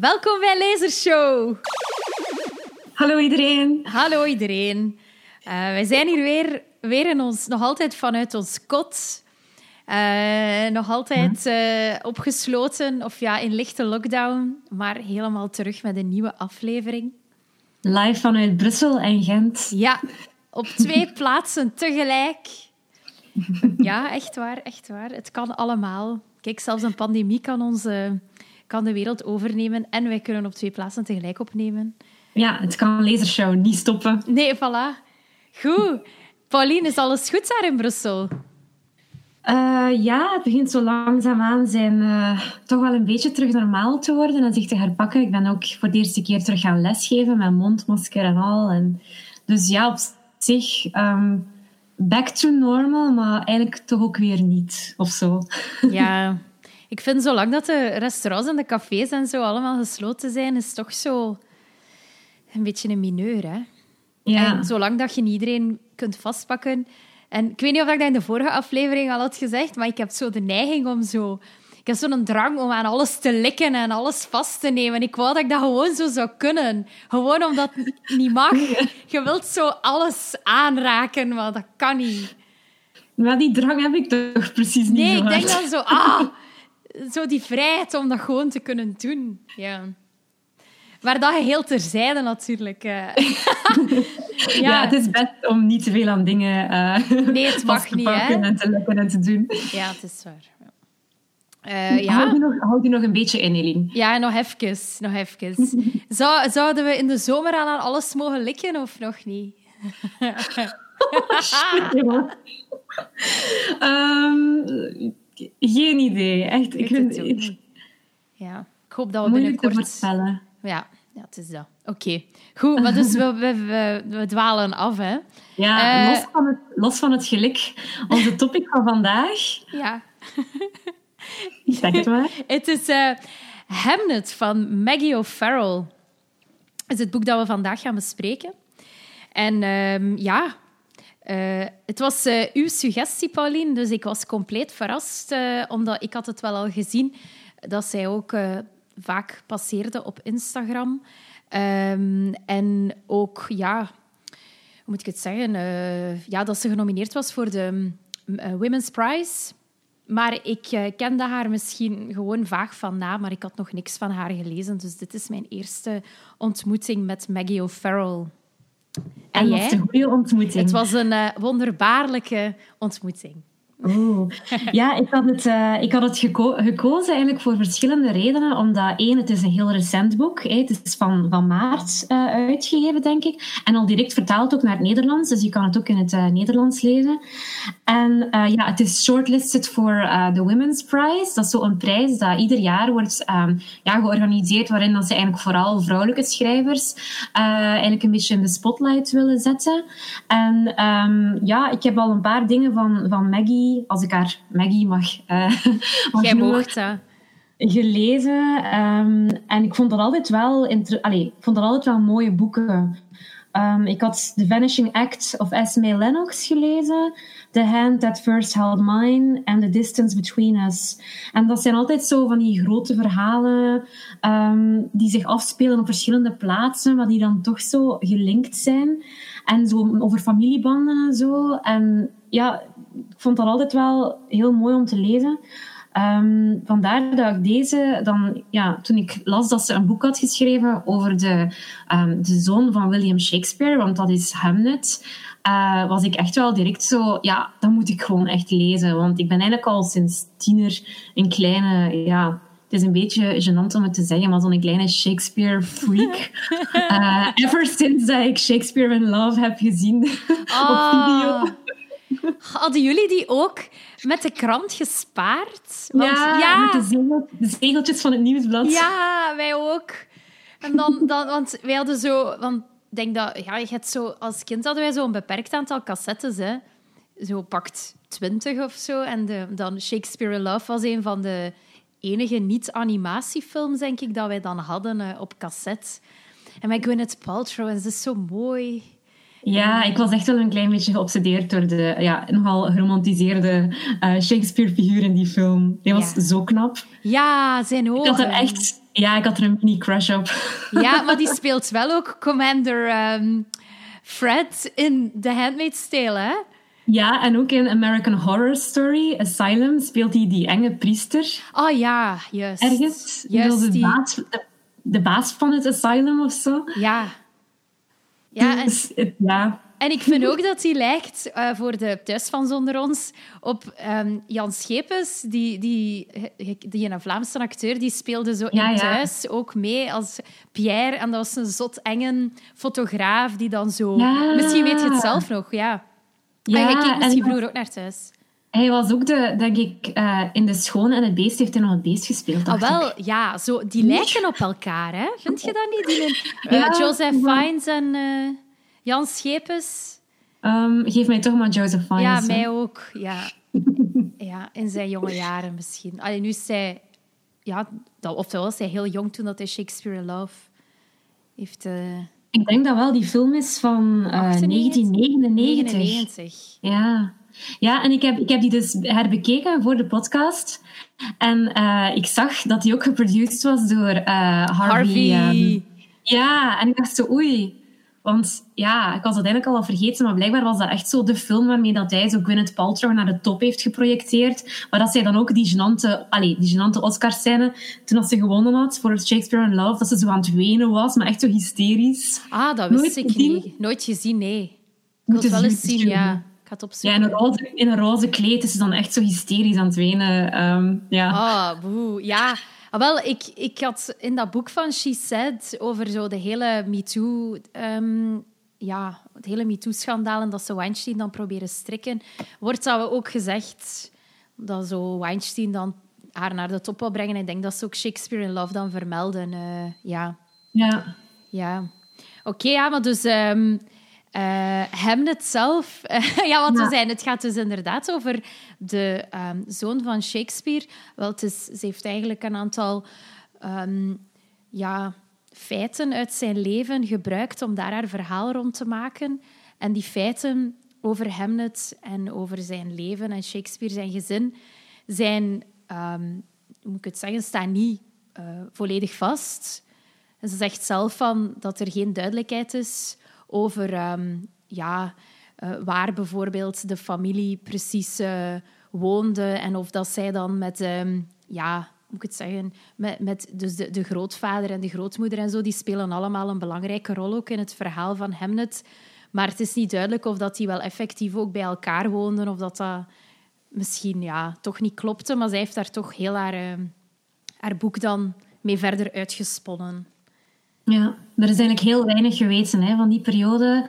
Welkom bij Lasershow. Hallo iedereen. Hallo iedereen. Uh, wij zijn hier weer, weer in ons, nog altijd vanuit ons kot. Uh, nog altijd uh, opgesloten, of ja, in lichte lockdown, maar helemaal terug met een nieuwe aflevering. Live vanuit Brussel en Gent. Ja, op twee plaatsen tegelijk. Ja, echt waar, echt waar. Het kan allemaal. Kijk, zelfs een pandemie kan, ons, kan de wereld overnemen en wij kunnen op twee plaatsen tegelijk opnemen. Ja, het kan een lasershow niet stoppen. Nee, voilà. Goed. Pauline, is alles goed daar in Brussel? Uh, ja, het begint zo langzaamaan zijn uh, toch wel een beetje terug normaal te worden en zich te herpakken. Ik ben ook voor de eerste keer terug gaan lesgeven met mondmasker en al. En dus ja, op zich um, back to normal, maar eigenlijk toch ook weer niet of zo. Ja, ik vind zolang dat de restaurants en de cafés en zo allemaal gesloten zijn, is toch zo een beetje een mineur, hè? Ja. En zolang dat je iedereen kunt vastpakken. En ik weet niet of ik dat in de vorige aflevering al had gezegd, maar ik heb zo de neiging om zo... Ik heb zo'n drang om aan alles te likken en alles vast te nemen. Ik wou dat ik dat gewoon zo zou kunnen. Gewoon omdat het niet mag. Je wilt zo alles aanraken, maar dat kan niet. Maar die drang heb ik toch precies niet Nee, ik denk dan zo... Ah, zo die vrijheid om dat gewoon te kunnen doen. Ja. Maar dat heel terzijde natuurlijk. Uh. ja. ja. het is best om niet te veel aan dingen uh, nee, het mag te niet, hè? en te lukken en te doen. Ja, het is waar. Uh, ja. Houd, je nog, houd nog een beetje in, Eline? Ja, nog even. Nog even. Zou, zouden we in de zomer aan alles mogen likken of nog niet? um, geen idee. Echt, ik, vind het Ja, ik hoop dat we binnenkort... te voorspellen. Ja, ja, het is dat. Oké. Goed, maar dus we, we, we, we, dwalen af, hè. Ja, uh, los, van het, los van het geluk. Onze topic van vandaag... Ja. zeg het maar. Het is uh, Hamnet van Maggie O'Farrell. Het is het boek dat we vandaag gaan bespreken. En uh, ja... Uh, het was uh, uw suggestie, Pauline, dus ik was compleet verrast, uh, omdat ik had het wel al gezien dat zij ook vaak passeerde op Instagram. Um, en ook, ja, hoe moet ik het zeggen? Ja, dat ze genomineerd was voor de uh, Women's Prize. Maar ik kende haar misschien gewoon vaag van naam, maar ik had nog niks van haar gelezen. Dus dit is mijn eerste ontmoeting met Maggie O'Farrell. En, en was een goede ontmoeting. Het was een wonderbaarlijke ontmoeting. Oeh. Ja, ik had het, uh, ik had het geko gekozen eigenlijk voor verschillende redenen. Omdat één, het is een heel recent boek. Hè. Het is van, van maart uh, uitgegeven, denk ik. En al direct vertaald ook naar het Nederlands. Dus je kan het ook in het uh, Nederlands lezen. En ja, het is shortlisted voor de Women's Prize. Dat is zo'n prijs dat ieder jaar wordt um, ja, georganiseerd. Waarin dat ze eigenlijk vooral vrouwelijke schrijvers eigenlijk een beetje in de spotlight willen zetten. En um, ja, ik heb al een paar dingen van, van Maggie als ik haar Maggie mag, uh, mag Jij mocht dat. Gelezen. Um, en ik vond dat altijd wel, Allee, ik vond dat altijd wel mooie boeken. Um, ik had The Vanishing Act of Esme Lennox gelezen. The Hand That First Held Mine and The Distance Between Us. En dat zijn altijd zo van die grote verhalen um, die zich afspelen op verschillende plaatsen, maar die dan toch zo gelinkt zijn. En zo over familiebanden en zo. En ja, ik vond dat altijd wel heel mooi om te lezen. Um, vandaar dat ik deze dan, ja, toen ik las dat ze een boek had geschreven over de, um, de zoon van William Shakespeare, want dat is Hamnet, uh, was ik echt wel direct zo, ja, dat moet ik gewoon echt lezen. Want ik ben eigenlijk al sinds tiener een kleine, ja, het is een beetje gênant om het te zeggen, maar zo'n kleine Shakespeare-freak. uh, ever since dat ik Shakespeare in Love heb gezien oh. op video. Hadden jullie die ook met de krant gespaard? Want, ja, ja. Met de, de, zegeltjes van het nieuwsblad. Ja, wij ook. En dan, dan want wij hadden zo... Want ik denk dat... Ja, je hebt zo, als kind hadden wij zo'n beperkt aantal cassettes, hè. Zo pakt twintig of zo. En de, dan Shakespeare in Love was een van de enige niet-animatiefilms, denk ik, dat wij dan hadden uh, op cassette. En met Gwyneth Paltrow, en ze is zo mooi. Ja, ik was echt wel een klein beetje geobsedeerd door de ja, nogal geromantiseerde uh, Shakespeare-figuur in die film. Die was zo knap. Ja, zijn ogen. Ik had er echt Ja, ik had er een mini-crush op. Ja, maar die speelt wel ook Commander ehm, Fred in The Handmaid's Tale, hè? Ja, en ook in American Horror Story, Asylum, speelt hij die enge priester. Oh ja, juist. Ergens. Juist, de, die- baas, de, de baas van het asylum of zo. Ja. Ja, en, Dus, het- ja. en ik vind ook dat hij lijkt, eh, voor de thuisfans onder ons, op ehm, Jan Schepens, die, die, die een Vlaamse acteur, die speelde zo Ja, in ja. thuis ook mee als Pierre. En dat was een zot enge fotograaf die dan zo... Ja. Misschien weet je het zelf nog, ja. Ja, en jij keek met en- je broer ook naar thuis. Hij was ook de, denk ik, eh, in De Schone en het Beest heeft hij nog het beest gespeeld. Ah, ik. wel, ja, zo, die lijken op elkaar, hè? Vind je dat niet? Die, eh, Ja, Joseph maar- Fiennes en eh, Jan Schepens. Ehm, geef mij toch maar Joseph Fiennes. Ja, hè. mij ook. Ja. ja, in zijn jonge jaren misschien. Allee, nu is hij... Ja, dat, of was hij heel jong toen dat hij Shakespeare in Love heeft... Ik denk dat wel die film is van eh, 98? 1999. 99. Ja. Ja, en ik heb, ik heb die dus herbekeken voor de podcast. En eh, ik zag dat die ook geproduced was door eh, Harvey. Harvey. ehm, ja, en ik dacht zo, oei. Want ja, ik was dat eigenlijk al wel vergeten, maar blijkbaar was dat echt zo de film waarmee dat hij zo Gwyneth Paltrow naar de top heeft geprojecteerd. Maar dat zij dan ook die gênante, allez, die gênante Oscar-scène, toen dat ze gewonnen had voor Shakespeare in Love, dat ze zo aan het wenen was, maar echt zo hysterisch. Ah, dat wist Nooit ik gezien? niet. Nooit gezien, nee. Ik Moet het wel eens zien. ja. Ik Ja, in een roze, in een roze kleed is ze dan echt zo hysterisch aan het wenen. ehm, ja. Ah, boe. Ja. Ah, wel, ik, ik had in dat boek van She Said over zo de hele MeToo... ehm, ja, het hele MeToo-schandaal en dat ze Weinstein dan proberen strikken, wordt dat ook gezegd dat zo Weinstein dan haar naar de top wil brengen. Ik denk dat ze ook Shakespeare in Love dan vermelden. eh, ja, ja. ja. Oké, ja, maar dus... ehm eh, Hamlet zelf... ja, wat we zijn, het gaat dus inderdaad over de ehm, zoon van Shakespeare. Wel, het is, ze heeft eigenlijk een aantal ehm, ja, feiten uit zijn leven gebruikt om daar haar verhaal rond te maken. En die feiten over Hamlet en over zijn leven en Shakespeare, zijn gezin, zijn, ehm, hoe moet ik het zeggen, staan niet eh, volledig vast. En ze zegt zelf van dat er geen duidelijkheid is over ehm, ja, eh, waar bijvoorbeeld de familie precies eh, woonde en of dat zij dan met, ehm, ja, hoe moet ik het zeggen, met, dus de, de grootvader en de grootmoeder en zo, die spelen allemaal een belangrijke rol ook in het verhaal van Hamlet. Maar het is niet duidelijk of dat die wel effectief ook bij elkaar woonden of dat dat misschien ja, toch niet klopte. Maar zij heeft daar toch heel haar, ehm, haar boek dan mee verder uitgesponnen. Ja, er is eigenlijk heel weinig geweten hè, van die periode.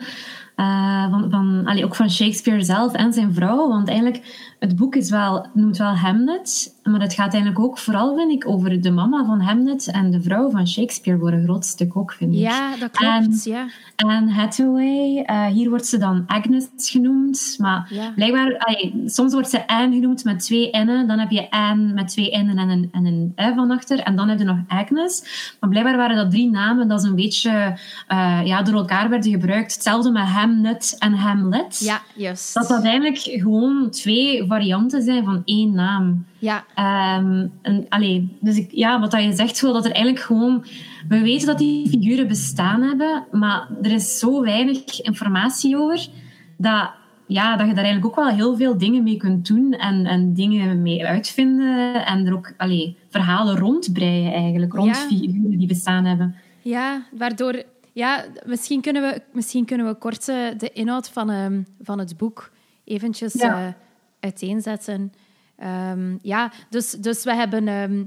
eh, van, van, ook van Shakespeare zelf en zijn vrouw. Want eigenlijk, het boek is wel, noemt wel Hamlet. Maar het gaat eigenlijk ook vooral, vind ik, over de mama van Hamlet en de vrouw van Shakespeare voor een groot stuk ook, vind ik. Ja, dat klopt. En- ja. Anne Hathaway, eh, hier wordt ze dan Agnes genoemd. Maar Ja. blijkbaar, allee, soms wordt ze Anne genoemd met twee N'en. Dan heb je Anne met twee N'en en een, en een U van achter. En dan heb je nog Agnes. Maar blijkbaar waren dat drie namen dat zo'n beetje eh, ja, door elkaar werden gebruikt. Hetzelfde met Hamlet en Hamlet. ja, juist. Dat dat eigenlijk gewoon twee varianten zijn van één naam. Ja, Ehm, en, allee, dus ik, ja, wat dat je zegt, wel dat er eigenlijk gewoon... We weten dat die figuren bestaan hebben, maar er is zo weinig informatie over dat, ja, dat je daar eigenlijk ook wel heel veel dingen mee kunt doen en, en dingen mee uitvinden en er ook allee, verhalen rondbreien eigenlijk, rond Ja. figuren die bestaan hebben. ja waardoor... Ja, misschien kunnen we, misschien kunnen we kort eh, de inhoud van, ehm, van het boek eventjes Ja. eh, uiteenzetten. Ehm, ja, dus, dus we hebben ehm,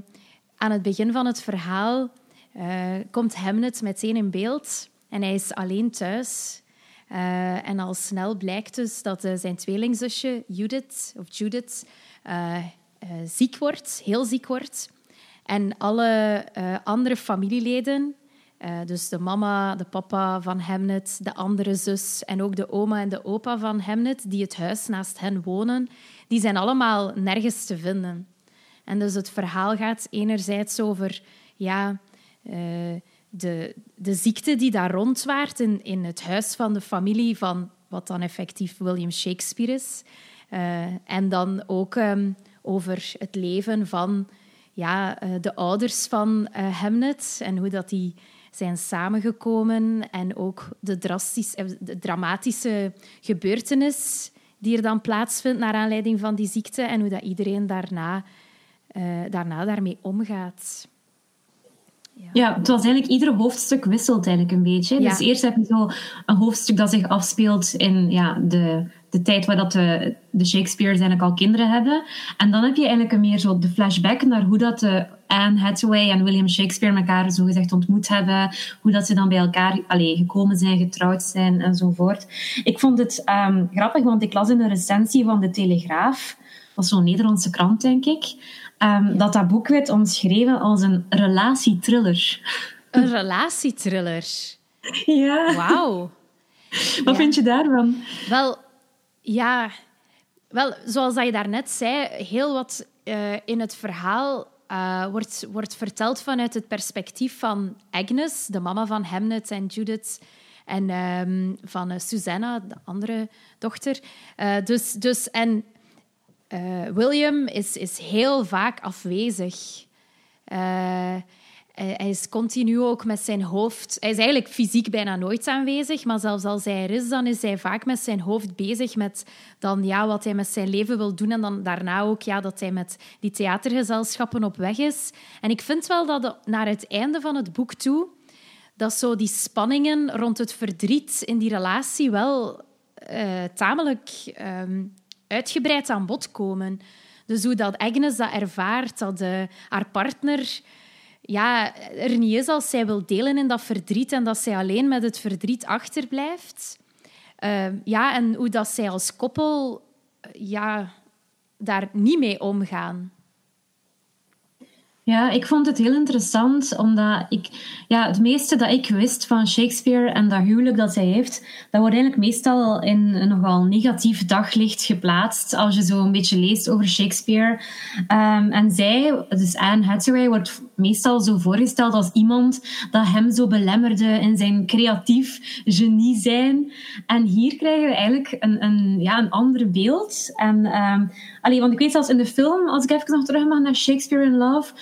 aan het begin van het verhaal eh, komt Hamlet meteen in beeld en hij is alleen thuis. Eh, en al snel blijkt dus dat eh, zijn tweelingzusje Judith, of Judith ziek wordt, heel ziek wordt. En alle andere familieleden, eh, dus de mama, de papa van Hamlet, de andere zus en ook de oma en de opa van Hamlet, die het huis naast hen wonen, die zijn allemaal nergens te vinden. En dus het verhaal gaat enerzijds over ja, eh, de, de ziekte die daar rondwaart in, in het huis van de familie van wat dan effectief William Shakespeare is. Eh, en dan ook ehm, over het leven van ja, de ouders van Hamnet en hoe dat die zijn samengekomen en ook de, drastisch, de dramatische gebeurtenis die er dan plaatsvindt naar aanleiding van die ziekte en hoe dat iedereen daarna, daarna daarmee omgaat. Ja. het was eigenlijk ieder hoofdstuk wisselt eigenlijk een beetje. Dus eerst heb je zo een hoofdstuk dat zich afspeelt in ja, de, de tijd waar dat de, de Shakespeare's eigenlijk al kinderen hebben. En dan heb je eigenlijk een meer zo de flashback naar hoe dat de Anne Hathaway en William Shakespeare elkaar zo gezegd ontmoet hebben. Hoe dat ze dan bij elkaar allee, gekomen zijn, getrouwd zijn enzovoort. Ik vond het um, grappig, want ik las in een recensie van De Telegraaf. Was zo'n Nederlandse krant, denk ik Um, dat dat boek werd omschreven als een relatietriller. Een relatietriller? Ja. Wauw. Wat vind je daarvan? Wel, ja... Wel, zoals dat je daarnet zei, heel wat uh, in het verhaal uh, wordt, wordt verteld vanuit het perspectief van Agnes, de mama van Hamnet en Judith, en um, van uh, Susanna, de andere dochter. dus, dus, en William is, is heel vaak afwezig. Hij is continu ook met zijn hoofd. Hij is eigenlijk fysiek bijna nooit aanwezig, maar zelfs als hij er is, dan is hij vaak met zijn hoofd bezig met dan, ja, wat hij met zijn leven wil doen. En dan daarna ook ja, dat hij met die theatergezelschappen op weg is. En ik vind wel dat naar het einde van het boek toe, dat zo die spanningen rond het verdriet in die relatie wel uh, tamelijk um, uitgebreid aan bod komen. Dus hoe dat Agnes dat ervaart, dat uh, haar partner ja, er niet is als zij wil delen in dat verdriet en dat zij alleen met het verdriet achterblijft. Uh, ja, en hoe dat zij als koppel ja, daar niet mee omgaan. Ja, ik vond het heel interessant, omdat ik, ja, het meeste dat ik wist van Shakespeare en dat huwelijk dat zij heeft, dat wordt eigenlijk meestal in een nogal negatief daglicht geplaatst, als je zo een beetje leest over Shakespeare. Um, en zij, dus Anne Hathaway, wordt meestal zo voorgesteld als iemand dat hem zo belemmerde in zijn creatief genie zijn. En hier krijgen we eigenlijk een, een, ja, een ander beeld. En, um, want ik weet zelfs in de film, als ik even nog terug mag naar Shakespeare in Love,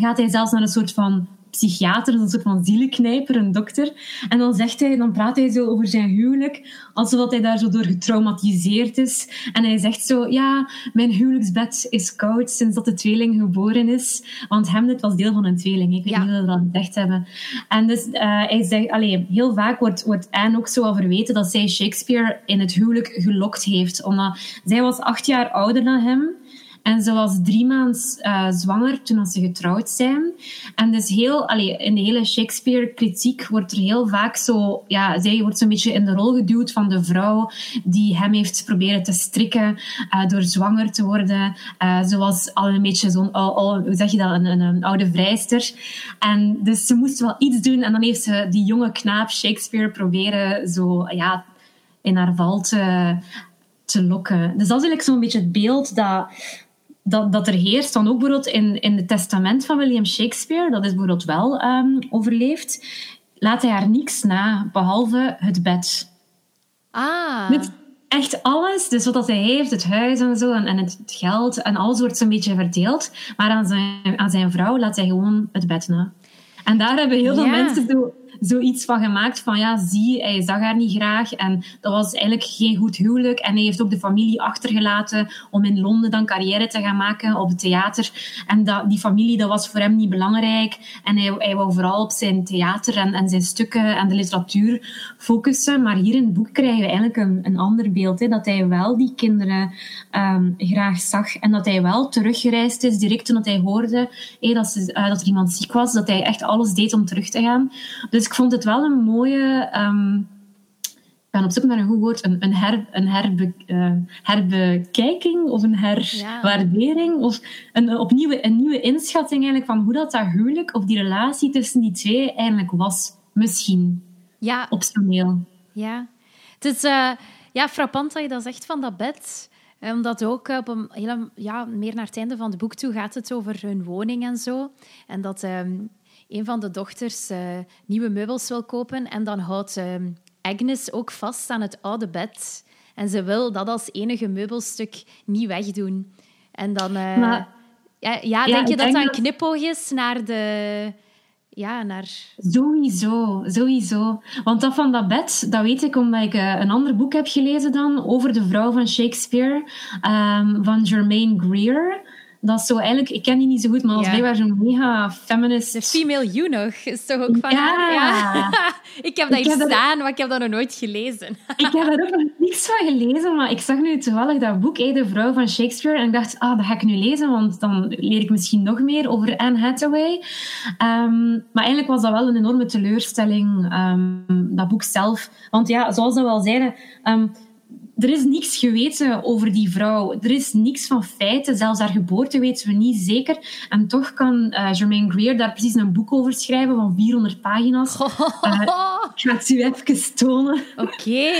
gaat hij zelfs naar een soort van psychiater, een soort van zielenknijper, een dokter. En dan zegt hij, dan praat hij zo over zijn huwelijk, alsof hij daar zo door getraumatiseerd is. En hij zegt zo, ja, mijn huwelijksbed is koud sinds dat de tweeling geboren is. Want Hamlet was deel van een tweeling. Ik weet niet of we dat gezegd hebben. En dus uh, hij zegt, alleen heel vaak wordt, wordt Anne ook zo al verweten dat zij Shakespeare in het huwelijk gelokt heeft. Omdat zij was acht jaar ouder dan hem. En ze was drie maanden uh, zwanger toen ze getrouwd zijn. En dus heel, allee, in de hele Shakespeare-kritiek wordt er heel vaak zo... Ja, zij wordt zo'n beetje in de rol geduwd van de vrouw die hem heeft proberen te strikken uh, door zwanger te worden. Uh, ze al een beetje zo'n, hoe zeg je dat, een, een, een, oude vrijster. En dus ze moest wel iets doen. En dan heeft ze die jonge knaap Shakespeare proberen zo, ja, in haar val te, te lokken. Dus dat is eigenlijk zo'n beetje het beeld dat dat, dat er heerst dan ook bijvoorbeeld in, in het testament van William Shakespeare, dat is bijvoorbeeld wel um, overleefd, laat hij haar niks na, behalve het bed. Ah. Met echt alles, dus wat hij heeft, het huis en zo, en, en het geld, en alles wordt zo'n beetje verdeeld. Maar aan zijn, aan zijn vrouw laat hij gewoon het bed na. En daar hebben heel veel mensen zo zoiets van gemaakt van ja, zie, hij zag haar niet graag en dat was eigenlijk geen goed huwelijk. En hij heeft ook de familie achtergelaten om in Londen dan carrière te gaan maken op het theater. En dat, die familie, dat was voor hem niet belangrijk. En hij, hij wou vooral op zijn theater en, en zijn stukken en de literatuur focussen. Maar hier in het boek krijgen we eigenlijk een, een ander beeld. Hè, dat hij wel die kinderen um, graag zag en dat hij wel teruggereisd is direct toen hij hoorde hey, dat, ze, uh, dat er iemand ziek was. Dat hij echt alles deed om terug te gaan. Dus ik vond het wel een mooie. Um, ik ben op zoek naar een goed woord. Een, een, her, een herbe, uh, herbekijking of een herwaardering. Of een, opnieuw, een nieuwe inschatting eigenlijk van hoe dat, dat huwelijk of die relatie tussen die twee eigenlijk was. Misschien. Ja. Optioneel. Ja. Het is uh, ja, frappant dat je dat zegt van dat bed omdat ook op een hele, ja, meer naar het einde van het boek toe gaat het over hun woning en zo. En dat um, een van de dochters uh, nieuwe meubels wil kopen. En dan houdt uh, Agnes ook vast aan het oude bed. En ze wil dat als enige meubelstuk niet wegdoen. En dan... Uh, Ja, ja, denk je dat dat een knipoog is naar de... Ja, naar... Sowieso, sowieso. Want dat van dat bed, dat weet ik omdat ik uh, een ander boek heb gelezen dan over de vrouw van Shakespeare, um, van Germaine Greer dat is zo eigenlijk, ik ken die niet zo goed, maar als ja. blijkbaar zo'n mega feminist. De female eunuch is toch ook van ja. haar? Ja. ik heb dat hier staan, maar ik heb dat nog nooit gelezen. ik heb daar ook nog niks van gelezen, maar ik zag nu toevallig dat boek, De Vrouw van Shakespeare, en ik dacht, ah, dat ga ik nu lezen, want dan leer ik misschien nog meer over Anne Hathaway. Um, maar eigenlijk was dat wel een enorme teleurstelling, um, dat boek zelf. Want ja, zoals we al zeiden... Um, er is niks geweten over die vrouw. Er is niks van feiten. Zelfs haar geboorte weten we niet zeker. En toch kan uh, Germaine Greer daar precies een boek over schrijven van 400 pagina's. Uh, ik ga het u even tonen. Oké.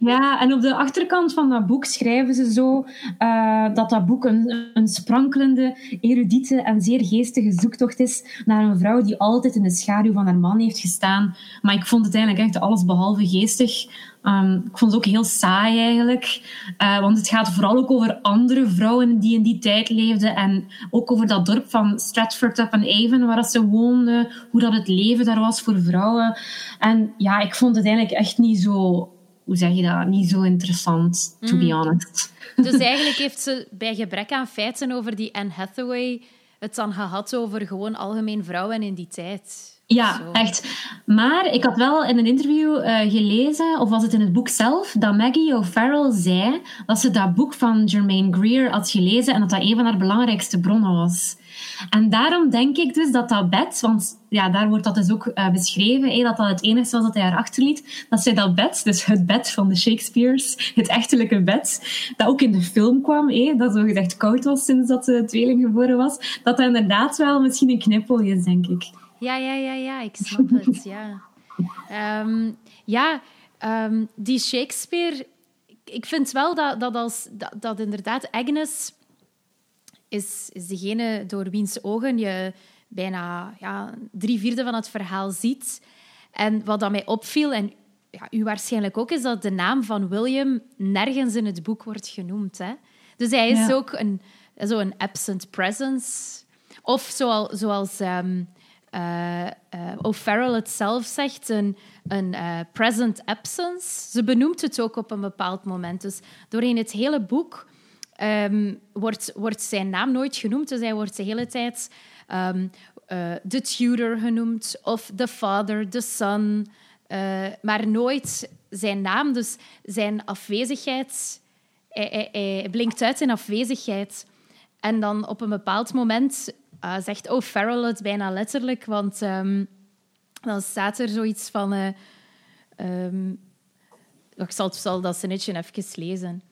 Ja, en op de achterkant van dat boek schrijven ze zo uh, dat dat boek een, een sprankelende, erudite en zeer geestige zoektocht is naar een vrouw die altijd in de schaduw van haar man heeft gestaan. Maar ik vond het eigenlijk echt alles behalve geestig. Um, ik vond het ook heel saai eigenlijk. Uh, want het gaat vooral ook over andere vrouwen die in die tijd leefden. En ook over dat dorp van Stratford upon Avon, waar ze woonden. Hoe dat het leven daar was voor vrouwen. En ja, ik vond het eigenlijk echt niet zo hoe zeg je dat, niet zo interessant, to be mm. honest. Dus eigenlijk heeft ze bij gebrek aan feiten over die Anne Hathaway het dan gehad over gewoon algemeen vrouwen in die tijd. Ja, echt. Maar ik had wel in een interview uh, gelezen, of was het in het boek zelf, dat Maggie O'Farrell zei dat ze dat boek van Germaine Greer had gelezen en dat dat een van haar belangrijkste bronnen was. En daarom denk ik dus dat dat bed, want ja, daar wordt dat dus ook uh, beschreven, dat dat het enige was dat hij haar achterliet, dat zij dat bed, dus het bed van de Shakespeare's, het echtelijke bed, dat ook in de film kwam, hé, dat zo gezegd koud was sinds dat de tweeling geboren was, dat dat inderdaad wel misschien een knippel is, denk ik. Ja, ja, ja, ja, ik snap het, ja. Um, ja, um, die Shakespeare... Ik vind wel dat, dat, als, dat, dat inderdaad Agnes is, is degene door wiens ogen je bijna ja, drie vierde van het verhaal ziet. En wat dat mij opviel, en ja, u waarschijnlijk ook, is dat de naam van William nergens in het boek wordt genoemd. Hè? Dus hij is ook een, zo een absent presence. Of zoals, zoals um, uh, uh, O'Farrell het zelf zegt, een, een uh, present absence. Ze benoemt het ook op een bepaald moment. Dus doorheen het hele boek um, wordt, wordt zijn naam nooit genoemd. Dus hij wordt de hele tijd um, de tutor genoemd of the father, the son, maar nooit zijn naam. Dus zijn afwezigheid, hij, hij, blinkt uit in afwezigheid. En dan op een bepaald moment uh, zegt oh, Farrell het bijna letterlijk, want um, dan staat er zoiets van... Uh, um, ik zal, zal dat zinnetje even lezen.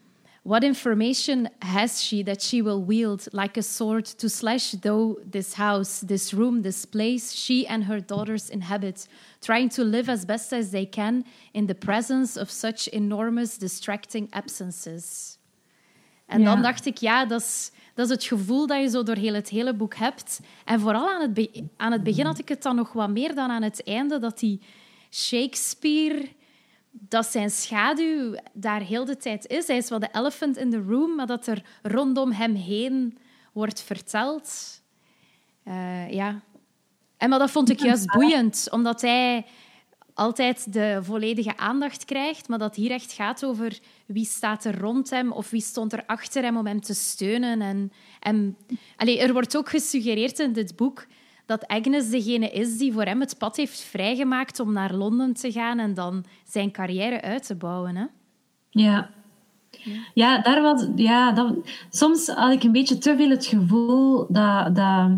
What information has she that she will wield like a sword to slash though this house, this room, this place she and her daughters inhabit, trying to live as best as they can in the presence of such enormous distracting absences? En ja. dan dacht ik, ja, dat is dat is het gevoel dat je zo door heel het hele boek hebt. En vooral aan het, aan het begin had ik het dan nog wat meer dan aan het einde, dat die Shakespeare, dat zijn schaduw daar heel de tijd is. Hij is wel de elephant in the room, maar dat er rondom hem heen wordt verteld. Uh, ja. En maar dat vond ik juist boeiend, omdat hij altijd de volledige aandacht krijgt, maar dat hier echt gaat over wie staat er rond hem of wie stond er achter hem om hem te steunen. En, en, allez, er wordt ook gesuggereerd in dit boek dat Agnes degene is die voor hem het pad heeft vrijgemaakt om naar Londen te gaan en dan zijn carrière uit te bouwen. Hè? Ja. Ja, daar was, ja dat, soms had ik een beetje te veel het gevoel dat, dat,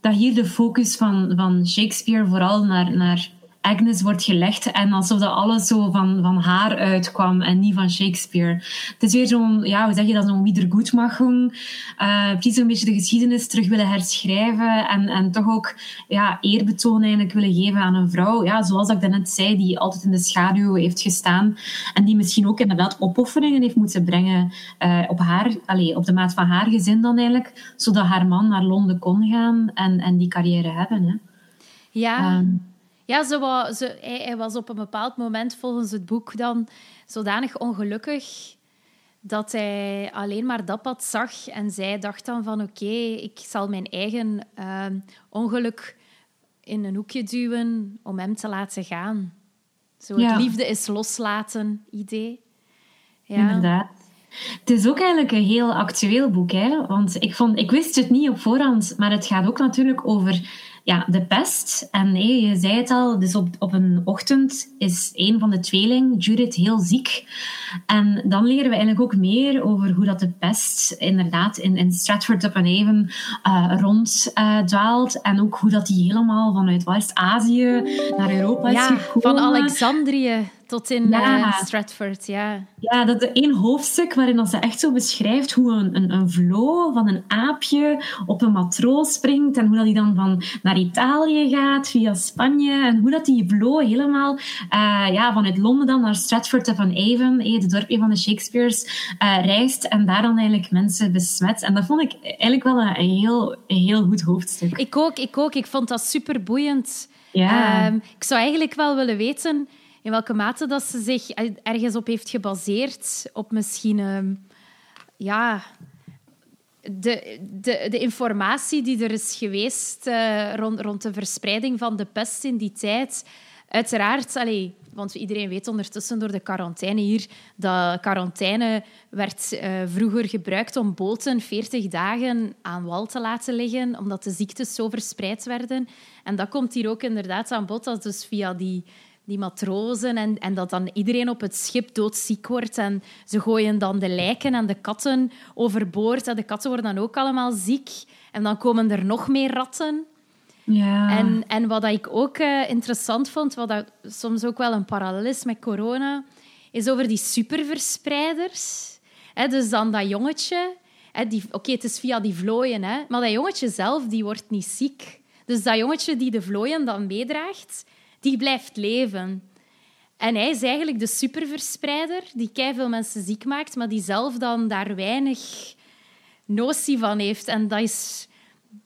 dat hier de focus van, van Shakespeare vooral naar, naar Agnes wordt gelegd en alsof dat alles zo van, van haar uitkwam en niet van Shakespeare. Het is weer zo'n, ja, hoe zeg je dat, zo'n Wiedergutmachung. Uh, precies een beetje de geschiedenis terug willen herschrijven en, en toch ook ja, eerbetoon eigenlijk willen geven aan een vrouw. Ja, zoals ik daarnet zei, die altijd in de schaduw heeft gestaan en die misschien ook inderdaad opofferingen heeft moeten brengen uh, op, haar, allez, op de maat van haar gezin dan eigenlijk, zodat haar man naar Londen kon gaan en, en die carrière hebben. Hè. Ja. Um, ja, ze wou, hij, hij, was op een bepaald moment volgens het boek dan zodanig ongelukkig dat hij alleen maar dat pad zag. En zij dacht dan van oké, ik zal mijn eigen ehm, ongeluk in een hoekje duwen om hem te laten gaan. Zo het liefde is loslaten idee. Ja. Inderdaad. Het is ook eigenlijk een heel actueel boek, hè? want ik, vond, ik wist het niet op voorhand, maar het gaat ook natuurlijk over ja, de pest. En nee, je zei het al, dus op, op een ochtend is een van de tweeling, Judith, heel ziek. En dan leren we eigenlijk ook meer over hoe dat de pest inderdaad in, in Stratford-upon-Avon uh, ronddwaalt. Uh, en ook hoe dat die helemaal vanuit West-Azië naar Europa is gekomen. van Alexandrië tot in ja. Uh, Stratford, ja. Ja, dat is één hoofdstuk waarin ze echt zo beschrijft hoe een, een, een vlo van een aapje op een matroos springt en hoe dat die dan van naar Italië gaat, via Spanje. En hoe dat die vlo helemaal uh, ja, vanuit Londen dan naar Stratford upon Avon, eh, de dorpje van de Shakespeares, uh, reist en daar dan eigenlijk mensen besmet. En dat vond ik eigenlijk wel een, heel, een heel goed hoofdstuk. Ik ook, ik ook. Ik vond dat super boeiend. Ja. Um, ik zou eigenlijk wel willen weten in welke mate dat ze zich ergens op heeft gebaseerd. Op misschien... Ehm, ja, de, de, de informatie die er is geweest uh, rond, rond de verspreiding van de pest in die tijd. Uiteraard, allee, want iedereen weet ondertussen door de quarantaine hier dat quarantaine werd uh, vroeger gebruikt om boten 40 dagen aan wal te laten liggen, omdat de ziektes zo verspreid werden. En dat komt hier ook inderdaad aan bod, dat dus via die die matrozen en, en dat dan iedereen op het schip doodziek wordt. En ze gooien dan de lijken en de katten overboord. En de katten worden dan ook allemaal ziek. En dan komen er nog meer ratten. Ja. En, en wat ik ook uh, interessant vond, wat dat soms ook wel een parallel is met corona, is over die superverspreiders. He, dus dan dat jongetje... Oké, het is via die vlooien, hè, maar dat jongetje zelf die wordt niet ziek. Dus dat jongetje die de vlooien dan meedraagt, die blijft leven. En hij is eigenlijk de superverspreider die veel mensen ziek maakt, maar die zelf dan daar weinig notie van heeft. En dat is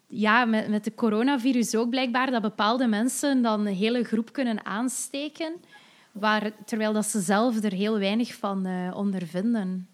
ja, met, met de coronavirus ook blijkbaar dat bepaalde mensen dan een hele groep kunnen aansteken, waar, terwijl dat ze zelf er heel weinig van uh, ondervinden.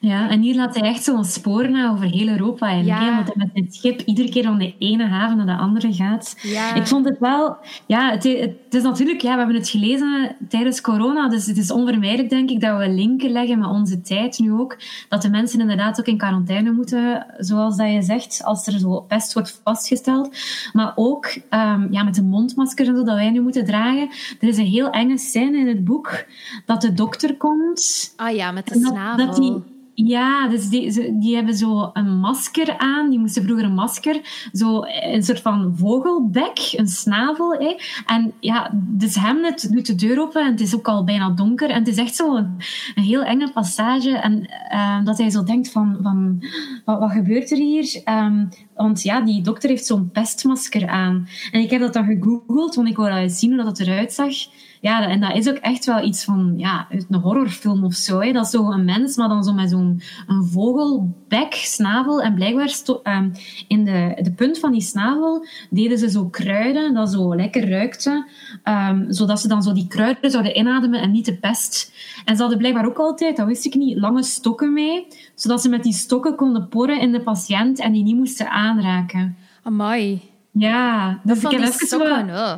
Ja, en hier laat hij echt zo'n spoor na over heel Europa. En ja. Want hij met het schip iedere keer van de ene haven naar de andere gaat. Ja. Ik vond het wel... Ja, het, het, is natuurlijk... Ja, we hebben het gelezen tijdens corona. Dus het is onvermijdelijk, denk ik, dat we linken leggen met onze tijd nu ook. Dat de mensen inderdaad ook in quarantaine moeten, zoals dat je zegt, als er zo pest wordt vastgesteld. Maar ook um, ja, met de mondmasker en zo dat wij nu moeten dragen. Er is een heel enge scène in het boek dat de dokter komt. Ah ja, met de snavel. Dat die, ja, dus die, die hebben zo een masker aan. Die moesten vroeger een masker, zo een soort van vogelbek, een snavel. Hè. En ja, dus Hamlet doet de deur open en het is ook al bijna donker. En het is echt zo een, een heel enge passage. En uh, dat hij zo denkt van, van wat, wat gebeurt er hier? Um, want ja, die dokter heeft zo'n pestmasker aan. En ik heb dat dan gegoogeld, want ik wou zien hoe dat eruit zag. Ja, en dat is ook echt wel iets van ja, uit een horrorfilm of zo. Hè. Dat is zo een mens, maar dan zo met zo'n een vogelbek, snavel. En blijkbaar um, in de, de punt van die snavel deden ze zo kruiden, dat zo lekker ruikte. Um, zodat ze dan zo die kruiden zouden inademen en niet de pest. En ze hadden blijkbaar ook altijd, dat wist ik niet, lange stokken mee. Zodat ze met die stokken konden porren in de patiënt en die niet moesten aanraken. Amai. Ja, dus ik heb even stokken, oh.